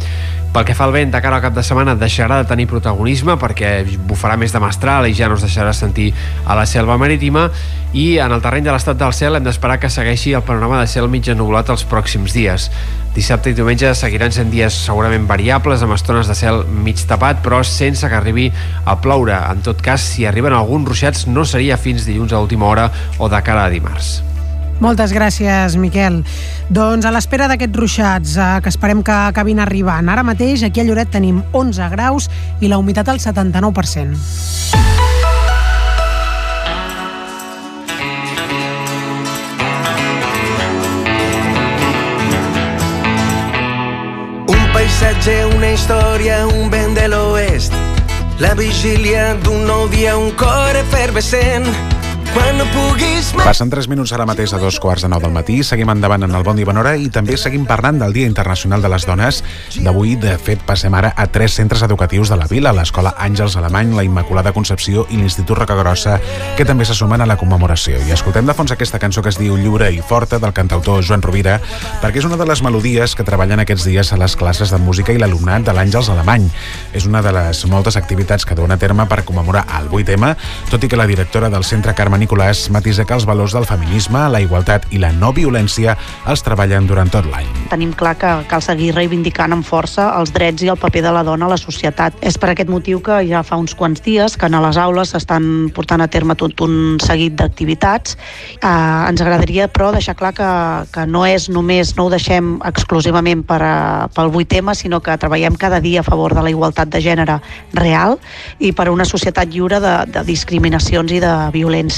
Pel que fa al vent, de cara al cap de setmana deixarà de tenir protagonisme perquè bufarà més de mestral i ja no es deixarà sentir a la selva marítima i en el terreny de l'estat del cel hem d'esperar que segueixi el panorama de cel mig ennublat els pròxims dies. Dissabte i diumenge seguiran sent dies segurament variables amb estones de cel mig tapat però sense que arribi a ploure. En tot cas, si arriben alguns ruixats no seria fins dilluns a última hora o de cara a dimarts. Moltes gràcies, Miquel. Doncs a l'espera d'aquests ruixats, eh, que esperem que acabin arribant. Ara mateix aquí a Lloret tenim 11 graus i la humitat al 79%. Un paisatge, una història, un vent de l'oest. La vigília d'un nou dia, un cor efervescent. Quan no puguis més... Passen 3 minuts ara mateix a dos quarts de nou del matí. Seguim endavant en el Bon Dia Bon Hora i també seguim parlant del Dia Internacional de les Dones. D'avui, de fet, passem ara a tres centres educatius de la vila, l'Escola Àngels Alemany, la Immaculada Concepció i l'Institut Rocagrossa, que també se sumen a la commemoració. I escoltem de fons aquesta cançó que es diu Lliure i Forta, del cantautor Joan Rovira, perquè és una de les melodies que treballen aquests dies a les classes de música i l'alumnat de l'Àngels Alemany. És una de les moltes activitats que duen a terme per commemorar el 8M, tot i que la directora del centre, Carme Nicolàs, matisa que els valors del feminisme, la igualtat i la no violència els treballen durant tot l'any. Tenim clar que cal seguir reivindicant amb força els drets i el paper de la dona a la societat. És per aquest motiu que ja fa uns quants dies que a les aules s'estan portant a terme tot un seguit d'activitats. Eh, ens agradaria, però, deixar clar que, que no és només, no ho deixem exclusivament per a, pel 8M, sinó que treballem cada dia a favor de la igualtat de gènere real i per a una societat lliure de, de discriminacions i de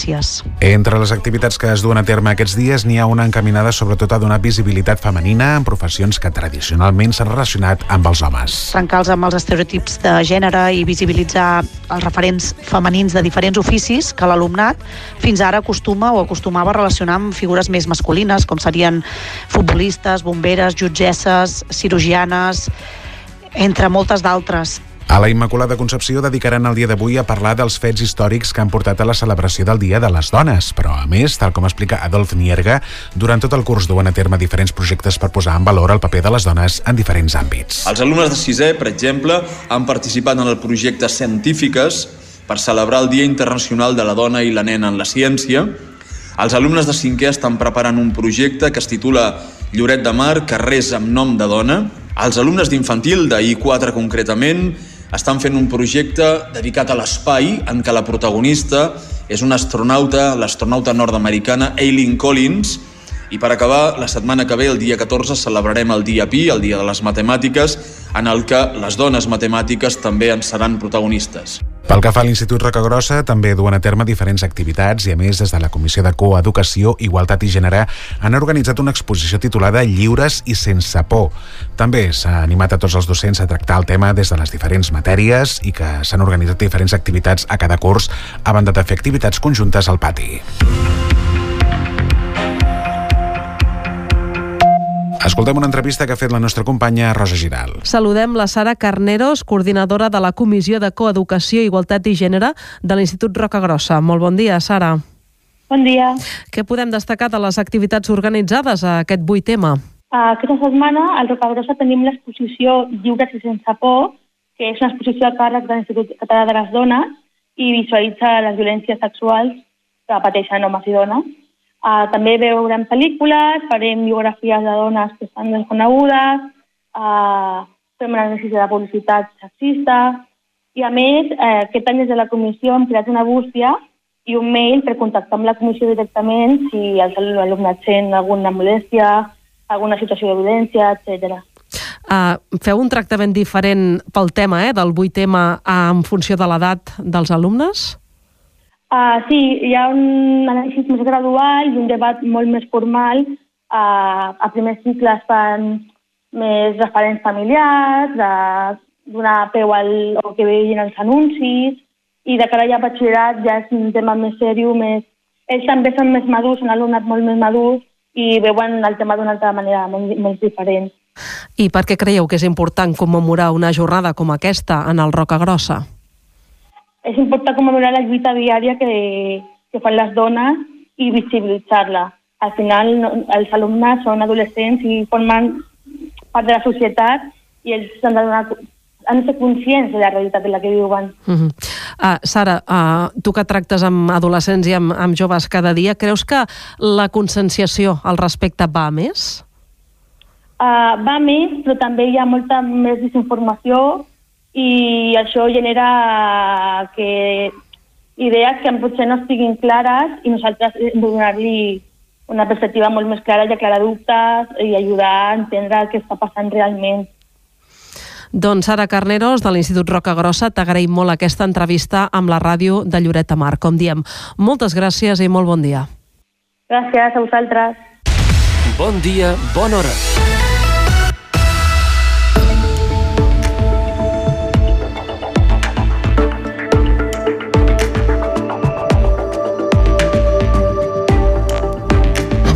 violències. Entre les activitats que es duen a terme aquests dies n'hi ha una encaminada sobretot a donar visibilitat femenina en professions que tradicionalment s'han relacionat amb els homes. trencar-los amb els estereotips de gènere i visibilitzar els referents femenins de diferents oficis que l'alumnat fins ara acostuma o acostumava a relacionar amb figures més masculines, com serien futbolistes, bomberes, jutgesses, cirurgianes, entre moltes d'altres. A la Immaculada Concepció dedicaran el dia d'avui a parlar dels fets històrics que han portat a la celebració del Dia de les Dones, però a més, tal com explica Adolf Nierga, durant tot el curs duen a terme diferents projectes per posar en valor el paper de les dones en diferents àmbits. Els alumnes de sisè, per exemple, han participat en el projecte Científiques per celebrar el Dia Internacional de la Dona i la Nena en la Ciència. Els alumnes de cinquè estan preparant un projecte que es titula Lloret de Mar, carrers amb nom de dona. Els alumnes d'infantil, de I4 concretament, estan fent un projecte dedicat a l'espai en què la protagonista és una astronauta, l'astronauta nord-americana Aileen Collins, i per acabar, la setmana que ve, el dia 14, celebrarem el dia Pi, el dia de les matemàtiques, en el que les dones matemàtiques també en seran protagonistes. Pel que fa a l'Institut Rocagrossa, també duen a terme diferents activitats i, a més, des de la Comissió de Coeducació, Igualtat i Gènere han organitzat una exposició titulada Lliures i sense por. També s'ha animat a tots els docents a tractar el tema des de les diferents matèries i que s'han organitzat diferents activitats a cada curs a banda de fer activitats conjuntes al pati. Escoltem una entrevista que ha fet la nostra companya Rosa Giral. Saludem la Sara Carneros, coordinadora de la Comissió de Coeducació, Igualtat i Gènere de l'Institut Roca Grossa. Molt bon dia, Sara. Bon dia. Què podem destacar de les activitats organitzades a aquest vuit tema? Aquesta setmana al Rocagrossa tenim l'exposició Lliures i sense por, que és una exposició a càrrec de l'Institut Català de les Dones i visualitza les violències sexuals que pateixen homes i dones. Uh, també veurem pel·lícules, farem biografies de dones que estan desconegudes, uh, fem un anàlisi de publicitat sexista, i a més, eh, aquest any des de la comissió hem creat una bústia i un mail per contactar amb la comissió directament si els alumnes sent alguna molèstia, alguna situació de violència, etc. Uh, feu un tractament diferent pel tema eh, del vuit tema uh, en funció de l'edat dels alumnes? Uh, sí, hi ha un anàlisi més gradual i un debat molt més formal. Uh, a primers cicles fan més referents familiars, de donar peu al, al que veien els anuncis, i de cara ja a batxillerat ja és un tema més seriós, més... Ells també són més madurs, un alumnat molt més madur, i veuen el tema d'una altra manera, molt, molt diferent. I per què creieu que és important commemorar una jornada com aquesta en el Roca Grossa? És important commemorar la lluita diària que, que fan les dones i visibilitzar-la. Al final, no, els alumnes són adolescents i formen part de la societat i ells han de, donar, han de ser conscients de la realitat en la que viuen. Uh -huh. uh, Sara, uh, tu que tractes amb adolescents i amb, amb joves cada dia, creus que la conscienciació al respecte va més? Uh, va més, però també hi ha molta més desinformació i això genera que idees que potser no estiguin clares i nosaltres donar-li una perspectiva molt més clara i aclarar dubtes i ajudar a entendre el que està passant realment. Doncs Sara Carneros, de l'Institut Roca Grossa, t'agraïm molt aquesta entrevista amb la ràdio de Lloret de Mar. Com diem, moltes gràcies i molt bon dia. Gràcies a vosaltres. Bon dia, bona hora.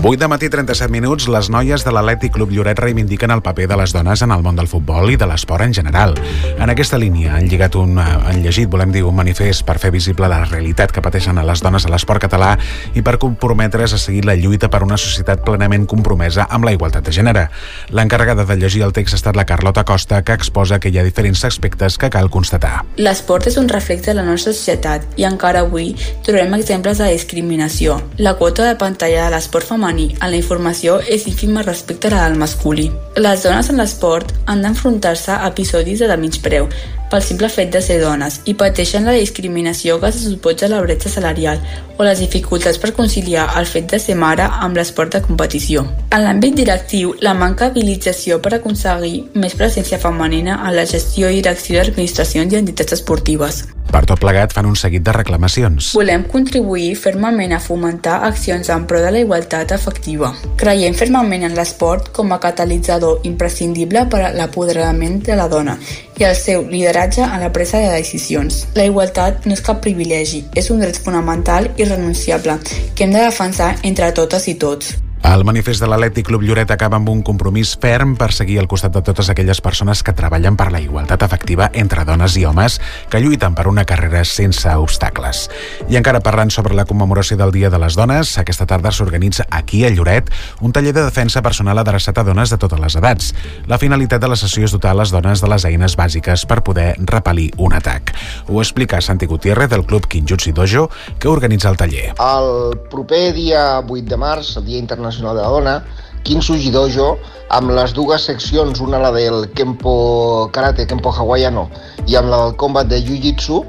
Vuit de matí, 37 minuts, les noies de l'Atlètic Club Lloret reivindiquen el paper de les dones en el món del futbol i de l'esport en general. En aquesta línia han lligat un, eh, han llegit, volem dir, un manifest per fer visible la realitat que pateixen a les dones a l'esport català i per comprometre's a seguir la lluita per una societat plenament compromesa amb la igualtat de gènere. L'encarregada de llegir el text ha estat la Carlota Costa, que exposa que hi ha diferents aspectes que cal constatar. L'esport és un reflex de la nostra societat i encara avui trobem exemples de discriminació. La quota de pantalla de l'esport femení en la informació és ínfima respecte a la del masculí. Les dones en l'esport han d'enfrontar-se a episodis de menyspreu pel simple fet de ser dones i pateixen la discriminació que se suposa la bretxa salarial o les dificultats per conciliar el fet de ser mare amb l'esport de competició. En l'àmbit directiu, la manca d'habilització per aconseguir més presència femenina en la gestió i direcció d'administracions i entitats esportives. Per tot plegat, fan un seguit de reclamacions. Volem contribuir fermament a fomentar accions en pro de la igualtat efectiva. Creiem fermament en l'esport com a catalitzador imprescindible per a l'apoderament de la dona i el seu lideratge en la presa de decisions. La igualtat no és cap privilegi, és un dret fonamental i renunciable que hem de defensar entre totes i tots. El manifest de l'Atlètic Club Lloret acaba amb un compromís ferm per seguir al costat de totes aquelles persones que treballen per la igualtat efectiva entre dones i homes que lluiten per una carrera sense obstacles. I encara parlant sobre la commemoració del Dia de les Dones, aquesta tarda s'organitza aquí a Lloret un taller de defensa personal adreçat a dones de totes les edats. La finalitat de la sessió és dotar les dones de les eines bàsiques per poder repel·lir un atac. Ho explica Santi Gutiérrez del Club Kinjutsu Dojo que organitza el taller. El proper dia 8 de març, el Dia Internacional de la Dona, Kinsuji Dojo, amb les dues seccions, una la del Kempo Karate, Kempo Hawaiiano, i amb la del combat de Jiu-Jitsu,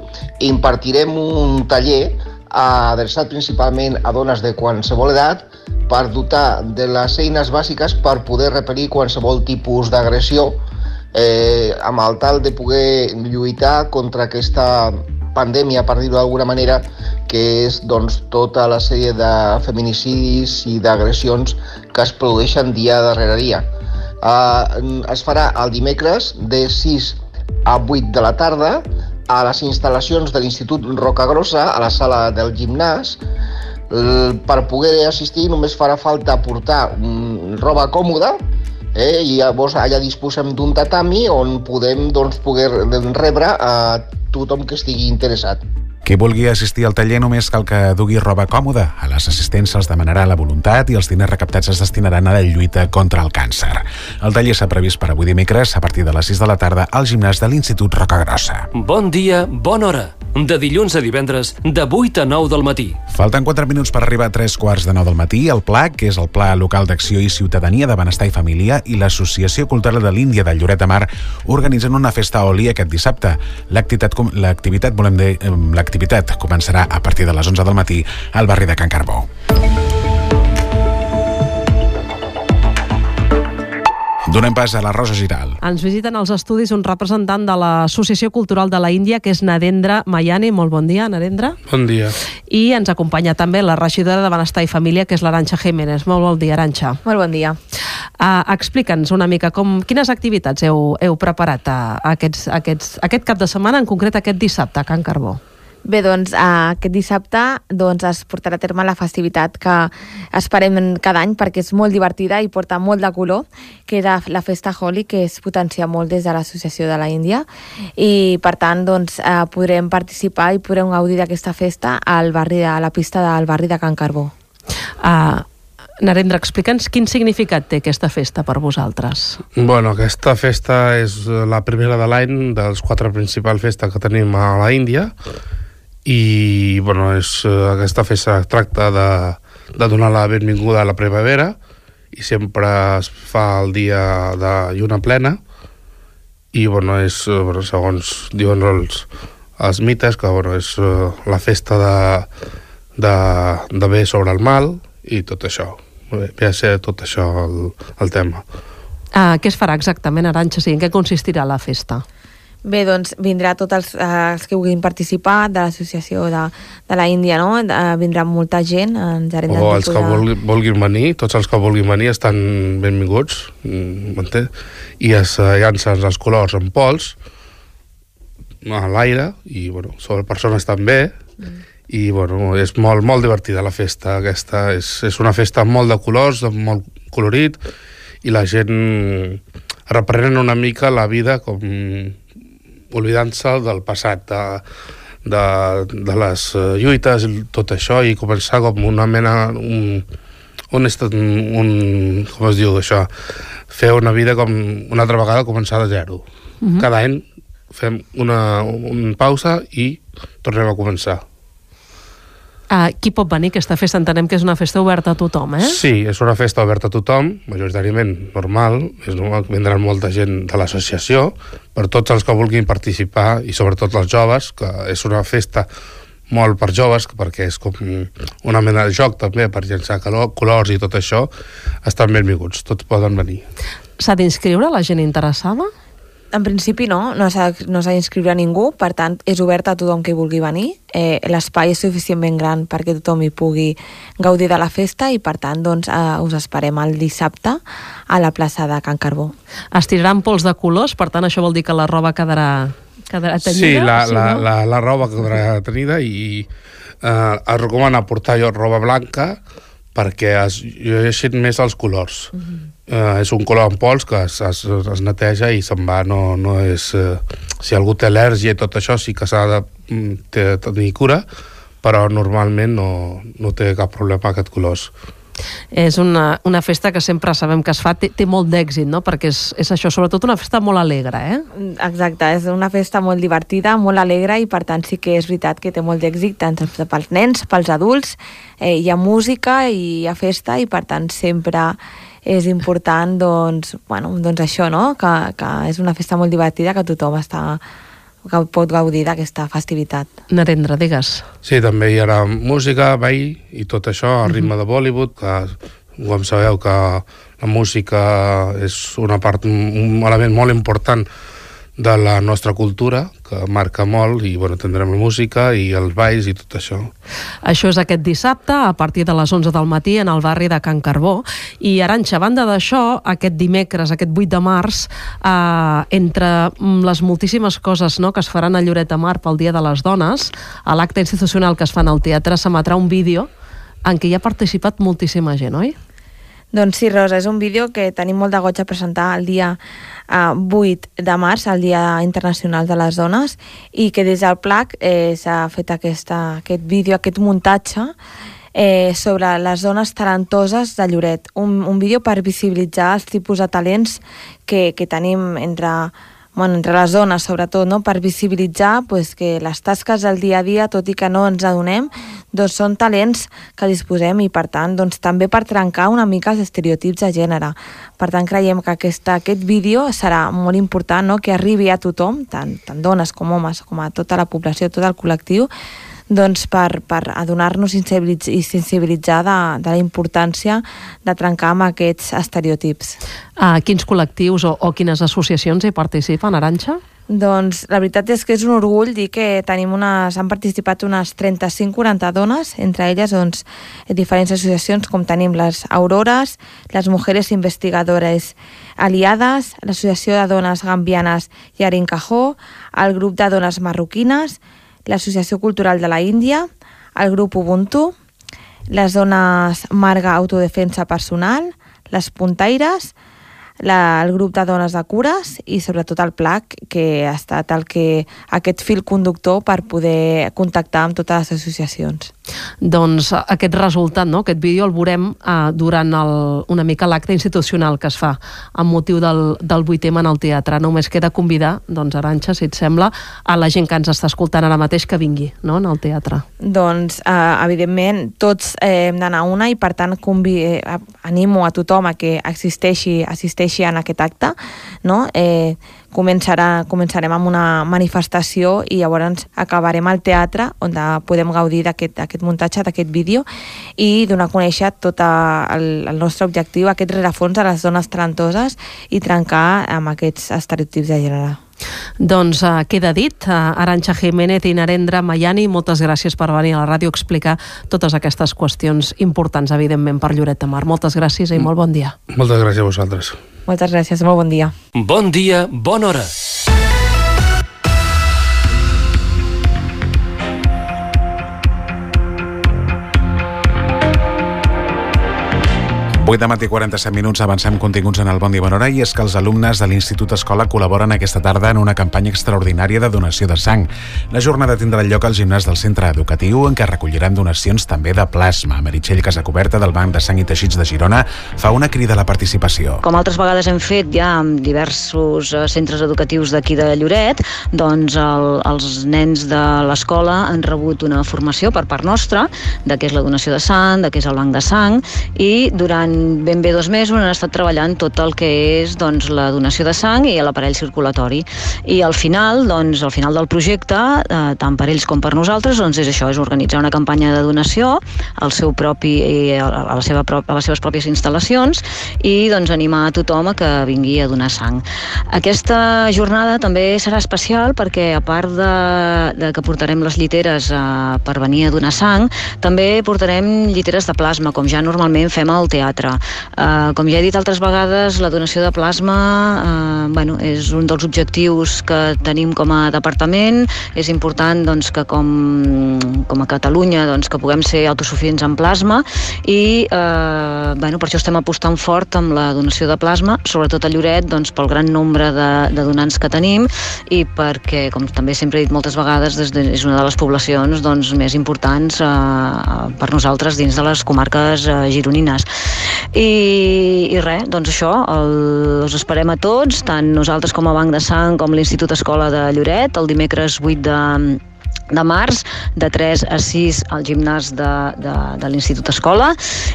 impartirem un taller adreçat principalment a dones de qualsevol edat per dotar de les eines bàsiques per poder repel·lir qualsevol tipus d'agressió eh, amb el tal de poder lluitar contra aquesta pandèmia, per dir-ho d'alguna manera, que és doncs, tota la sèrie de feminicidis i d'agressions que es produeixen dia darrere dia. Uh, es farà el dimecres de 6 a 8 de la tarda a les instal·lacions de l'Institut Rocagrossa, a la sala del gimnàs. Per poder assistir només farà falta portar mm, roba còmoda, eh? i llavors allà disposem d'un tatami on podem doncs, poder rebre a tothom que estigui interessat. Qui vulgui assistir al taller només cal que dugui roba còmoda. A les assistents se'ls demanarà la voluntat i els diners recaptats es destinaran a la lluita contra el càncer. El taller s'ha previst per avui dimecres a partir de les 6 de la tarda al gimnàs de l'Institut Rocagrossa. Bon dia, bona hora. De dilluns a divendres, de 8 a 9 del matí. Falten 4 minuts per arribar a 3 quarts de 9 del matí. El PLAC, que és el Pla Local d'Acció i Ciutadania de Benestar i Família, i l'Associació Cultural de l'Índia de Lloret de Mar organitzen una festa a oli aquest dissabte. L'activitat, l'activitat, volem dir, l'activitat començarà a partir de les 11 del matí al barri de Can Carbó. Donem pas a la Rosa Giral. Ens visiten als estudis un representant de l'Associació Cultural de la Índia, que és Narendra Mayani. Molt bon dia, Narendra. Bon dia. I ens acompanya també la regidora de Benestar i Família, que és l'Aranxa Jiménez. Molt bon dia, Aranxa. Molt bon dia. Uh, Explica'ns una mica com, quines activitats heu, heu preparat a, a aquests, a aquests, aquest cap de setmana, en concret aquest dissabte, a Can Carbó. Bé, doncs aquest dissabte doncs, es portarà a terme la festivitat que esperem cada any perquè és molt divertida i porta molt de color, que és la festa Holi, que es potencia molt des de l'Associació de la Índia i per tant doncs, eh, podrem participar i podrem gaudir d'aquesta festa al barri de, a la pista del barri de Can Carbó. Uh, Narendra, explica'ns quin significat té aquesta festa per vosaltres. Bueno, aquesta festa és la primera de l'any dels quatre principals festes que tenim a la Índia i bueno, és, eh, aquesta festa tracta de, de donar la benvinguda a la primavera i sempre es fa el dia de lluna plena i bueno, és, eh, segons diuen els, els mites que bueno, és eh, la festa de, de, de bé sobre el mal i tot això ve a ser tot això el, el tema Uh, què es farà exactament, Aranxa? Sí, en què consistirà la festa? Bé, doncs vindrà tots els, eh, els que vulguin participar de l'associació de, de la Índia, no? Eh, vindrà molta gent, ens o els que vulguin, vulguin venir, tots els que vulguin venir estan benvinguts, mm, m'entén? I es eh, llancen els colors en pols a l'aire i bueno, sobre persones també mm. i bueno, és molt, molt divertida la festa aquesta, és, és una festa molt de colors, molt colorit i la gent reprenen una mica la vida com oblidant-se del passat, de, de, de les eh, lluites, tot això, i començar com una mena... Un, un, un, com es diu això? Fer una vida com una altra vegada començar de zero. Uh -huh. Cada any fem una, una pausa i tornem a començar. Uh, qui pot venir a aquesta festa? Entenem que és una festa oberta a tothom, eh? Sí, és una festa oberta a tothom, majoritàriament normal, és normal que vindran molta gent de l'associació, per tots els que vulguin participar, i sobretot els joves, que és una festa molt per joves, perquè és com una mena de joc també, per llançar calor, colors i tot això, estan benvinguts, tots poden venir. S'ha d'inscriure la gent interessada? En principi no, no s'ha no d'inscriure a ningú, per tant és obert a tothom que vulgui venir. Eh, L'espai és suficientment gran perquè tothom hi pugui gaudir de la festa i per tant doncs, eh, us esperem el dissabte a la plaça de Can Carbó. Es tiraran pols de colors, per tant això vol dir que la roba quedarà, quedarà tenida? Sí, la, sí, la, no? la, la roba quedarà tenida i eh, es recomana portar jo roba blanca perquè es llueixin més els colors. Uh -huh eh, és un color en pols que es, es, es neteja i se'n va, no, no és... Eh, si algú té al·lèrgia i tot això sí que s'ha de mm, tenir cura, però normalment no, no té cap problema aquest colors. És una, una festa que sempre sabem que es fa, té, té molt d'èxit, no? Perquè és, és això, sobretot una festa molt alegre, eh? Exacte, és una festa molt divertida, molt alegre i per tant sí que és veritat que té molt d'èxit tant pels nens, pels adults, eh, hi ha música i hi ha festa i per tant sempre és important doncs, bueno, doncs això, no? que, que és una festa molt divertida que tothom està pot gaudir d'aquesta festivitat. Narendra, digues. Sí, també hi haurà música, ball i tot això, al ritme uh -huh. de Bollywood, que com sabeu que la música és una part, un element molt important de la nostra cultura, que marca molt, i bueno, tindrem la música i els balls i tot això. Això és aquest dissabte, a partir de les 11 del matí, en el barri de Can Carbó. I, Aranxa, a banda d'això, aquest dimecres, aquest 8 de març, eh, entre les moltíssimes coses no, que es faran a Lloret de Mar pel Dia de les Dones, a l'acte institucional que es fan al teatre s'emetrà un vídeo en què hi ha participat moltíssima gent, oi? Doncs sí, Rosa, és un vídeo que tenim molt de goig a presentar el dia eh, 8 de març, el Dia Internacional de les Dones, i que des del PLAC eh, s'ha fet aquesta, aquest vídeo, aquest muntatge, eh, sobre les dones talentoses de Lloret. Un, un vídeo per visibilitzar els tipus de talents que, que tenim entre bueno, entre les dones sobretot, no? per visibilitzar pues, que les tasques del dia a dia, tot i que no ens adonem, doncs són talents que disposem i per tant doncs, també per trencar una mica els estereotips de gènere. Per tant creiem que aquesta, aquest vídeo serà molt important no? que arribi a tothom, tant, tant dones com homes, com a tota la població, tot el col·lectiu, doncs per, per adonar-nos i sensibilitzar de, de la importància de trencar amb aquests estereotips. A quins col·lectius o, o quines associacions hi participen, Aranxa? Doncs la veritat és que és un orgull dir que tenim unes, han participat unes 35-40 dones, entre elles doncs, diferents associacions com tenim les Aurores, les Mujeres Investigadores Aliades, l'Associació de Dones Gambianes Yarin Cajó, el grup de dones marroquines, l'Associació Cultural de la Índia, el grup Ubuntu, les dones Marga Autodefensa Personal, les Puntaires, la, el grup de dones de cures i sobretot el PLAC, que ha estat el que, aquest fil conductor per poder contactar amb totes les associacions. Doncs aquest resultat, no? aquest vídeo el veurem eh, durant el, una mica l'acte institucional que es fa amb motiu del, del 8M en el teatre. Només queda convidar, doncs, Aranxa, si et sembla, a la gent que ens està escoltant ara mateix que vingui no? en el teatre. Doncs, eh, evidentment, tots eh, hem d'anar a una i, per tant, convi eh, animo a tothom a que existeixi, assisteixi en aquest acte, no? Eh, començarà, començarem amb una manifestació i llavors acabarem al teatre on podem gaudir d'aquest muntatge, d'aquest vídeo i donar a conèixer tot el, el nostre objectiu, aquest rerefons a les dones talentoses i trencar amb aquests estereotips de gènere. Doncs uh, queda dit. Uh, Aranxa Jiménez i Narendra Mayani, moltes gràcies per venir a la ràdio a explicar totes aquestes qüestions importants, evidentment, per Lloret de Mar. Moltes gràcies i molt bon dia. Moltes gràcies a vosaltres. Moltes gràcies, molt bon dia. Bon dia, bona hora. 8 de matí 47 minuts avancem continguts en el Bon Dia Bon Hora i és que els alumnes de l'Institut Escola col·laboren aquesta tarda en una campanya extraordinària de donació de sang. La jornada tindrà lloc al gimnàs del centre educatiu en què recolliran donacions també de plasma. Meritxell Casacoberta del Banc de Sang i Teixits de Girona fa una crida a la participació. Com altres vegades hem fet ja amb diversos eh, centres educatius d'aquí de Lloret, doncs el, els nens de l'escola han rebut una formació per part nostra de què és la donació de sang, de què és el banc de sang i durant ben bé dos mesos han estat treballant tot el que és doncs, la donació de sang i l'aparell circulatori. I al final, doncs, al final del projecte, eh, tant per ells com per nosaltres, doncs és això, és organitzar una campanya de donació al seu propi, eh, a, la seva, a les seves pròpies instal·lacions i doncs, animar a tothom a que vingui a donar sang. Aquesta jornada també serà especial perquè a part de, de que portarem les lliteres eh, per venir a donar sang, també portarem lliteres de plasma, com ja normalment fem al teatre teatre. Uh, com ja he dit altres vegades, la donació de plasma uh, bueno, és un dels objectius que tenim com a departament. És important doncs, que com, com a Catalunya doncs, que puguem ser autosuficients en plasma i uh, bueno, per això estem apostant fort amb la donació de plasma, sobretot a Lloret doncs, pel gran nombre de, de donants que tenim i perquè, com també sempre he dit moltes vegades, des de, és una de les poblacions doncs, més importants uh, per nosaltres dins de les comarques uh, gironines. I, i res, doncs això, el, us esperem a tots, tant nosaltres com a Banc de Sang com l'Institut Escola de Lloret, el dimecres 8 de, de març, de 3 a 6 al gimnàs de, de, de l'Institut Escola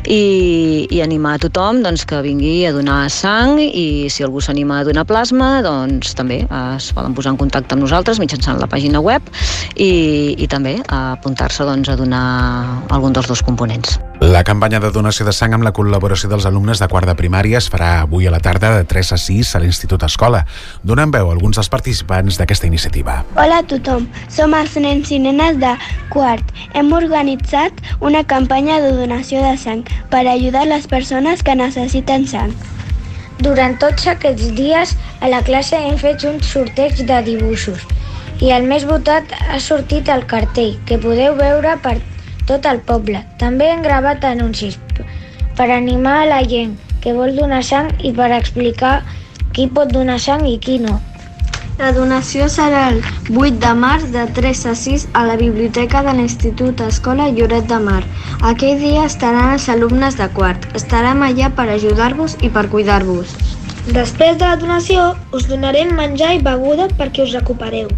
i, i animar a tothom doncs, que vingui a donar sang i si algú s'anima a donar plasma doncs també es poden posar en contacte amb nosaltres mitjançant la pàgina web i, i també apuntar-se doncs, a donar algun dels dos components. La campanya de donació de sang amb la col·laboració dels alumnes de quart de primària es farà avui a la tarda de 3 a 6 a l'Institut Escola. Donem veu a alguns dels participants d'aquesta iniciativa. Hola a tothom, som els nens i nenes de quart. Hem organitzat una campanya de donació de sang per ajudar les persones que necessiten sang. Durant tots aquests dies a la classe hem fet un sorteig de dibuixos i el més votat ha sortit el cartell, que podeu veure per tot el poble. També hem gravat anuncis per animar a la gent que vol donar sang i per explicar qui pot donar sang i qui no. La donació serà el 8 de març de 3 a 6 a la biblioteca de l'Institut Escola Lloret de Mar. Aquell dia estaran els alumnes de quart. Estarem allà per ajudar-vos i per cuidar-vos. Després de la donació, us donarem menjar i beguda perquè us recupereu.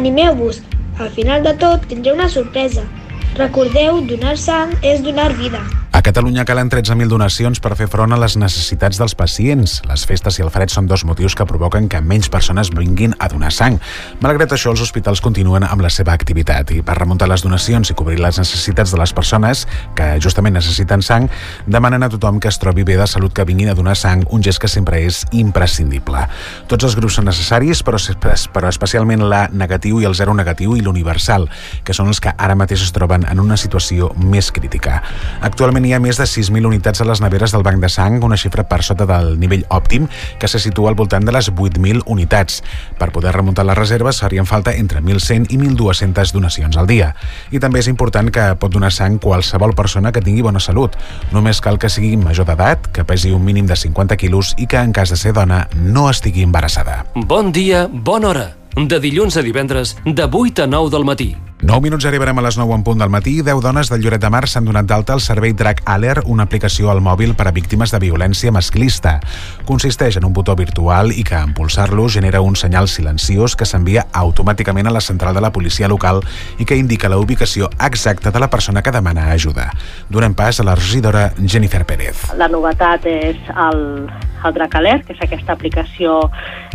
Animeu-vos, al final de tot tindreu una sorpresa. Recordeu, donar sang és donar vida. Catalunya calen 13.000 donacions per fer front a les necessitats dels pacients. Les festes i el fred són dos motius que provoquen que menys persones vinguin a donar sang. Malgrat això, els hospitals continuen amb la seva activitat i per remuntar les donacions i cobrir les necessitats de les persones que justament necessiten sang, demanen a tothom que es trobi bé de salut que vinguin a donar sang, un gest que sempre és imprescindible. Tots els grups són necessaris, però, però especialment la negatiu i el zero negatiu i l'universal, que són els que ara mateix es troben en una situació més crítica. Actualment hi ha més de 6.000 unitats a les neveres del Banc de Sang, una xifra per sota del nivell òptim, que se situa al voltant de les 8.000 unitats. Per poder remuntar les reserves farien falta entre 1.100 i 1.200 donacions al dia. I també és important que pot donar sang qualsevol persona que tingui bona salut. Només cal que sigui major d'edat, que pesi un mínim de 50 quilos i que, en cas de ser dona, no estigui embarassada. Bon dia, bona hora. De dilluns a divendres, de 8 a 9 del matí. 9 minuts arribarem a les 9 en punt del matí. 10 dones del Lloret de Mar s'han donat d'alta al servei Drac Alert, una aplicació al mòbil per a víctimes de violència masclista. Consisteix en un botó virtual i que, en pulsar-lo, genera un senyal silenciós que s'envia automàticament a la central de la policia local i que indica la ubicació exacta de la persona que demana ajuda. Donem pas a la regidora Jennifer Pérez. La novetat és el, el Dracaler, que és aquesta aplicació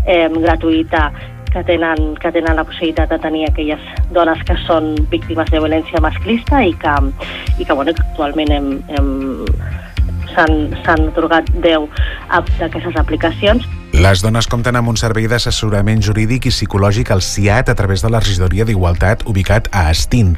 eh, gratuïta que tenen, que tenen la possibilitat de tenir aquelles dones que són víctimes de violència masclista i que, i que, bueno, que actualment hem, hem, s'han atorgat 10 ap- d'aquestes aplicacions. Les dones compten amb un servei d'assessorament jurídic i psicològic al CIAT a través de la regidoria d'Igualtat ubicat a Estín.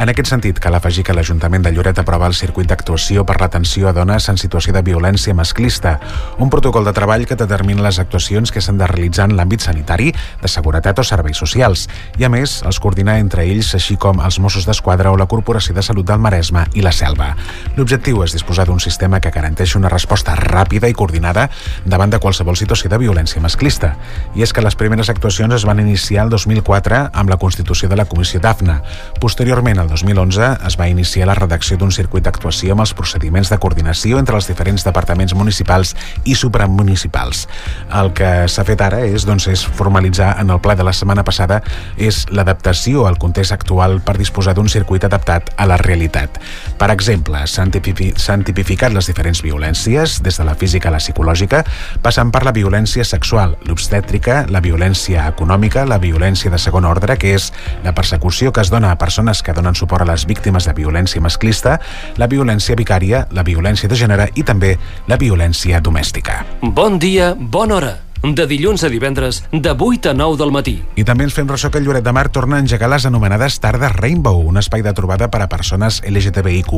En aquest sentit, cal afegir que l'Ajuntament de Lloret aprova el circuit d'actuació per l'atenció a dones en situació de violència masclista, un protocol de treball que determina les actuacions que s'han de realitzar en l'àmbit sanitari, de seguretat o serveis socials, i a més els coordina entre ells, així com els Mossos d'Esquadra o la Corporació de Salut del Maresme i la Selva. L'objectiu és disposar d'un sistema que garanteixi una resposta ràpida i coordinada davant de qualsevol situació de violència masclista. I és que les primeres actuacions es van iniciar el 2004 amb la constitució de la Comissió DAFNA. Posteriorment, el 2011, es va iniciar la redacció d'un circuit d'actuació amb els procediments de coordinació entre els diferents departaments municipals i supramunicipals. El que s'ha fet ara és, doncs, és formalitzar en el ple de la setmana passada és l'adaptació al context actual per disposar d'un circuit adaptat a la realitat. Per exemple, s'han tipificat les diferents violències, des de la física a la psicològica, passant per la violència sexual, l'obstètrica, la violència econòmica, la violència de segon ordre, que és la persecució que es dona a persones que donen suport a les víctimes de violència masclista, la violència vicària, la violència de gènere i també la violència domèstica. Bon dia, bona hora. De dilluns a divendres, de 8 a 9 del matí. I també ens fem ressò que el Lloret de Mar torna a engegar les anomenades Tardes Rainbow, un espai de trobada per a persones LGTBIQ+,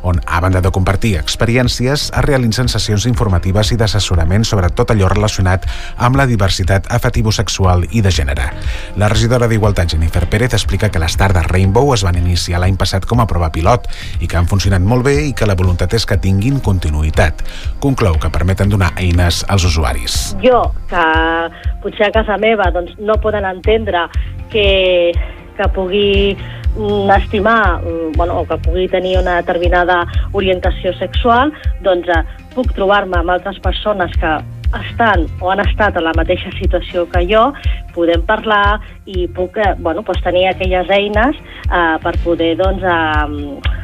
on, a banda de compartir experiències, es realitzen sessions informatives i d'assessorament sobre tot allò relacionat amb la diversitat afectivo-sexual i de gènere. La regidora d'Igualtat, Jennifer Pérez, explica que les Tardes Rainbow es van iniciar l'any passat com a prova pilot i que han funcionat molt bé i que la voluntat és que tinguin continuïtat. Conclou que permeten donar eines als usuaris. Jo, que potser a casa meva doncs, no poden entendre que, que pugui mm, estimar mm, bueno, o que pugui tenir una determinada orientació sexual, doncs eh, puc trobar-me amb altres persones que estan o han estat en la mateixa situació que jo, podem parlar i puc eh, bueno, doncs tenir aquelles eines eh, per poder doncs, eh,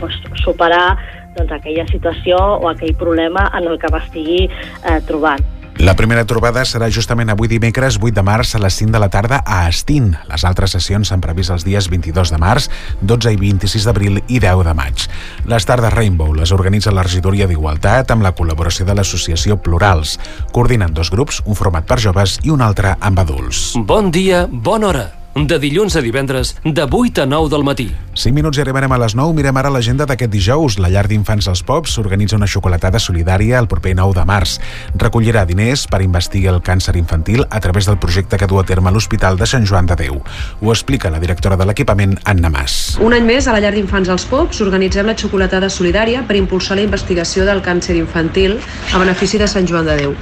doncs, superar doncs, aquella situació o aquell problema en el que m'estigui eh, trobant. La primera trobada serà justament avui dimecres 8 de març a les 5 de la tarda a Estín. Les altres sessions s'han previst els dies 22 de març, 12 i 26 d'abril i 10 de maig. Les tardes Rainbow les organitza la regidoria d'Igualtat amb la col·laboració de l'associació Plurals. Coordinen dos grups, un format per joves i un altre amb adults. Bon dia, bona hora. De dilluns a divendres, de 8 a 9 del matí. 5 minuts i arribarem a les 9. Mirem ara l'agenda d'aquest dijous. La llar d'infants dels Pops s'organitza una xocolatada solidària el proper 9 de març. Recollirà diners per investigar el càncer infantil a través del projecte que du a terme l'Hospital de Sant Joan de Déu. Ho explica la directora de l'equipament, Anna Mas. Un any més, a la llar d'infants dels Pops, organitzem la xocolatada solidària per impulsar la investigació del càncer infantil a benefici de Sant Joan de Déu.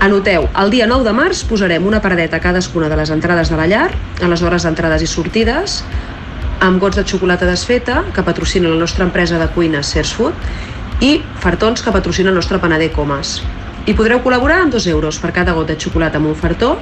Anoteu, el dia 9 de març posarem una paradeta a cadascuna de les entrades de la llar, a les hores d'entrades i sortides, amb gots de xocolata desfeta, que patrocina la nostra empresa de cuina Sears Food, i fartons que patrocina el nostre panader Comas. I podreu col·laborar amb 2 euros per cada got de xocolata amb un fartó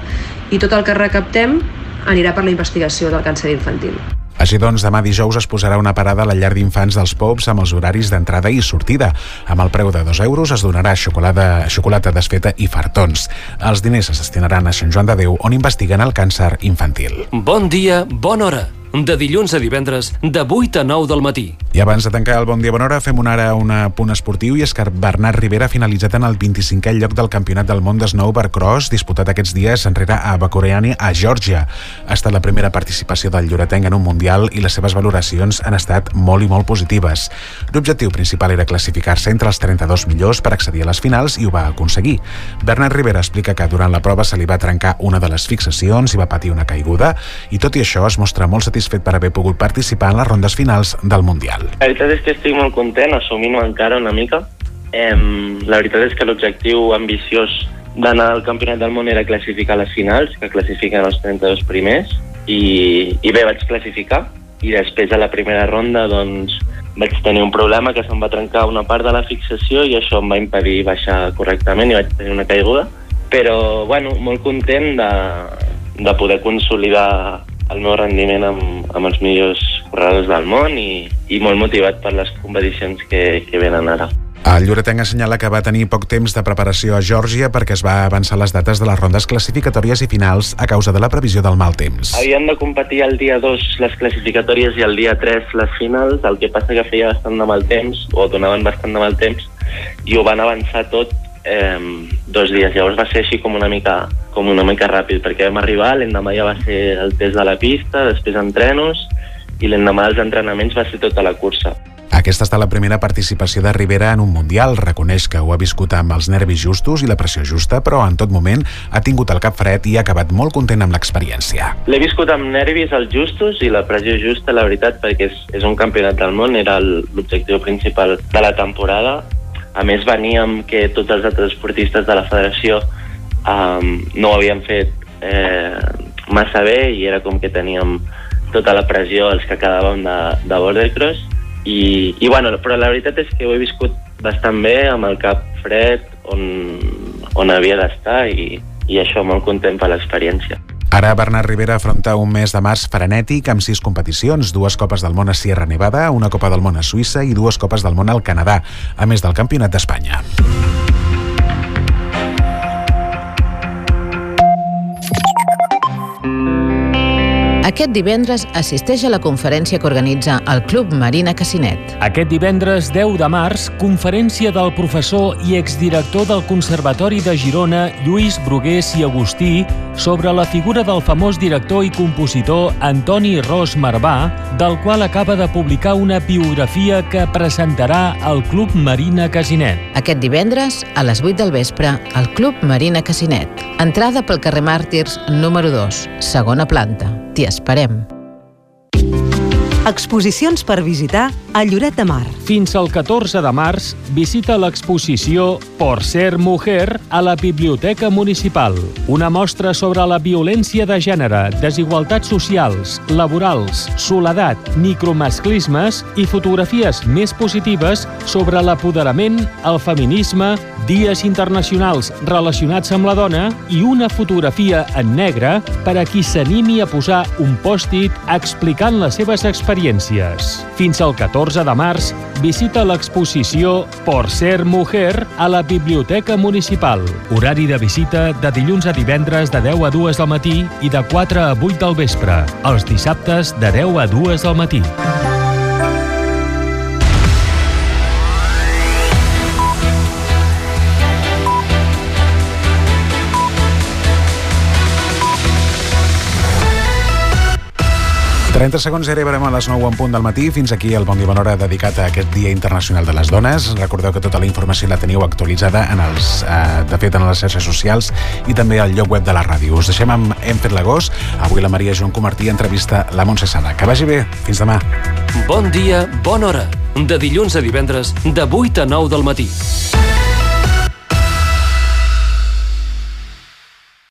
i tot el que recaptem anirà per la investigació del càncer infantil. Així doncs, demà dijous es posarà una parada a la llar d'infants dels Pops amb els horaris d'entrada i sortida. Amb el preu de 2 euros es donarà xocolata, xocolata desfeta i fartons. Els diners es destinaran a Sant Joan de Déu, on investiguen el càncer infantil. Bon dia, bona hora. De dilluns a divendres, de 8 a 9 del matí. I abans de tancar el Bon Dia Bona Hora, fem una ara un punt esportiu i és que Bernat Rivera ha finalitzat en el 25è lloc del Campionat del Món d'Snowboard disputat aquests dies enrere a Bakoreani, a Geòrgia. Ha estat la primera participació del lloretenc en un Mundial i les seves valoracions han estat molt i molt positives. L'objectiu principal era classificar-se entre els 32 millors per accedir a les finals i ho va aconseguir. Bernat Rivera explica que durant la prova se li va trencar una de les fixacions i va patir una caiguda i tot i això es mostra molt satisfet per haver pogut participar en les rondes finals del Mundial. La veritat és que estic molt content, assumint-ho encara una mica. Em, la veritat és que l'objectiu ambiciós d'anar al Campionat del Món era classificar les finals, que classifiquen els 32 primers, i, i bé, vaig classificar, i després a la primera ronda doncs, vaig tenir un problema que se'm va trencar una part de la fixació i això em va impedir baixar correctament i vaig tenir una caiguda. Però, bueno, molt content de, de poder consolidar el meu rendiment amb, amb els millors corredors del món i, i molt motivat per les competicions que, que venen ara. El Lloretenc assenyala que va tenir poc temps de preparació a Geòrgia perquè es va avançar les dates de les rondes classificatòries i finals a causa de la previsió del mal temps. Havien de competir el dia 2 les classificatòries i el dia 3 les finals, el que passa que feia bastant de mal temps, o donaven bastant de mal temps, i ho van avançar tot eh, dos dies. Llavors va ser així com una mica com una mica ràpid, perquè vam arribar, l'endemà ja va ser el test de la pista, després entrenos, i l'endemà dels entrenaments va ser tota la cursa. Aquesta està la primera participació de Rivera en un Mundial. Reconeix que ho ha viscut amb els nervis justos i la pressió justa, però en tot moment ha tingut el cap fred i ha acabat molt content amb l'experiència. L'he viscut amb nervis els justos i la pressió justa, la veritat, perquè és, és un campionat del món, era l'objectiu principal de la temporada. A més, veníem que tots els altres esportistes de la federació um, no ho havien fet eh, massa bé i era com que teníem tota la pressió els que quedàvem de, de bordercross i, i bueno, però la veritat és que ho he viscut bastant bé amb el cap fred on, on havia d'estar i, i això molt content per l'experiència. Ara Bernat Rivera afronta un mes de març frenètic amb sis competicions, dues Copes del Món a Sierra Nevada, una Copa del Món a Suïssa i dues Copes del Món al Canadà, a més del Campionat d'Espanya. Aquest divendres assisteix a la conferència que organitza el Club Marina Casinet. Aquest divendres 10 de març, conferència del professor i exdirector del Conservatori de Girona, Lluís Brugués i Agustí, sobre la figura del famós director i compositor Antoni Ros Marbà, del qual acaba de publicar una biografia que presentarà al Club Marina Casinet. Aquest divendres, a les 8 del vespre, al Club Marina Casinet. Entrada pel carrer Màrtirs número 2, segona planta. T'hi esperem. Exposicions per visitar a Lloret de Mar. Fins al 14 de març, visita l'exposició Por ser mujer a la Biblioteca Municipal. Una mostra sobre la violència de gènere, desigualtats socials, laborals, soledat, micromasclismes i fotografies més positives sobre l'apoderament, el feminisme, dies internacionals relacionats amb la dona i una fotografia en negre per a qui s'animi a posar un pòstit explicant les seves experiències. Fins al 14 de març, visita l'exposició Por ser mujer a la Biblioteca Municipal. Horari de visita de dilluns a divendres de 10 a 2 del matí i de 4 a 8 del vespre. Els dissabtes de 10 a 2 del matí. 30 segons i arribarem a les 9 en punt del matí. Fins aquí el Bon Dia Bona Hora dedicat a aquest Dia Internacional de les Dones. Recordeu que tota la informació la teniu actualitzada en els, eh, de fet en les xarxes socials i també al lloc web de la ràdio. Us deixem amb Hem fet l'agost. Avui la Maria Joan Comartí entrevista la Montse Sala. Que vagi bé. Fins demà. Bon dia, bona hora. De dilluns a divendres, de 8 a 9 del matí.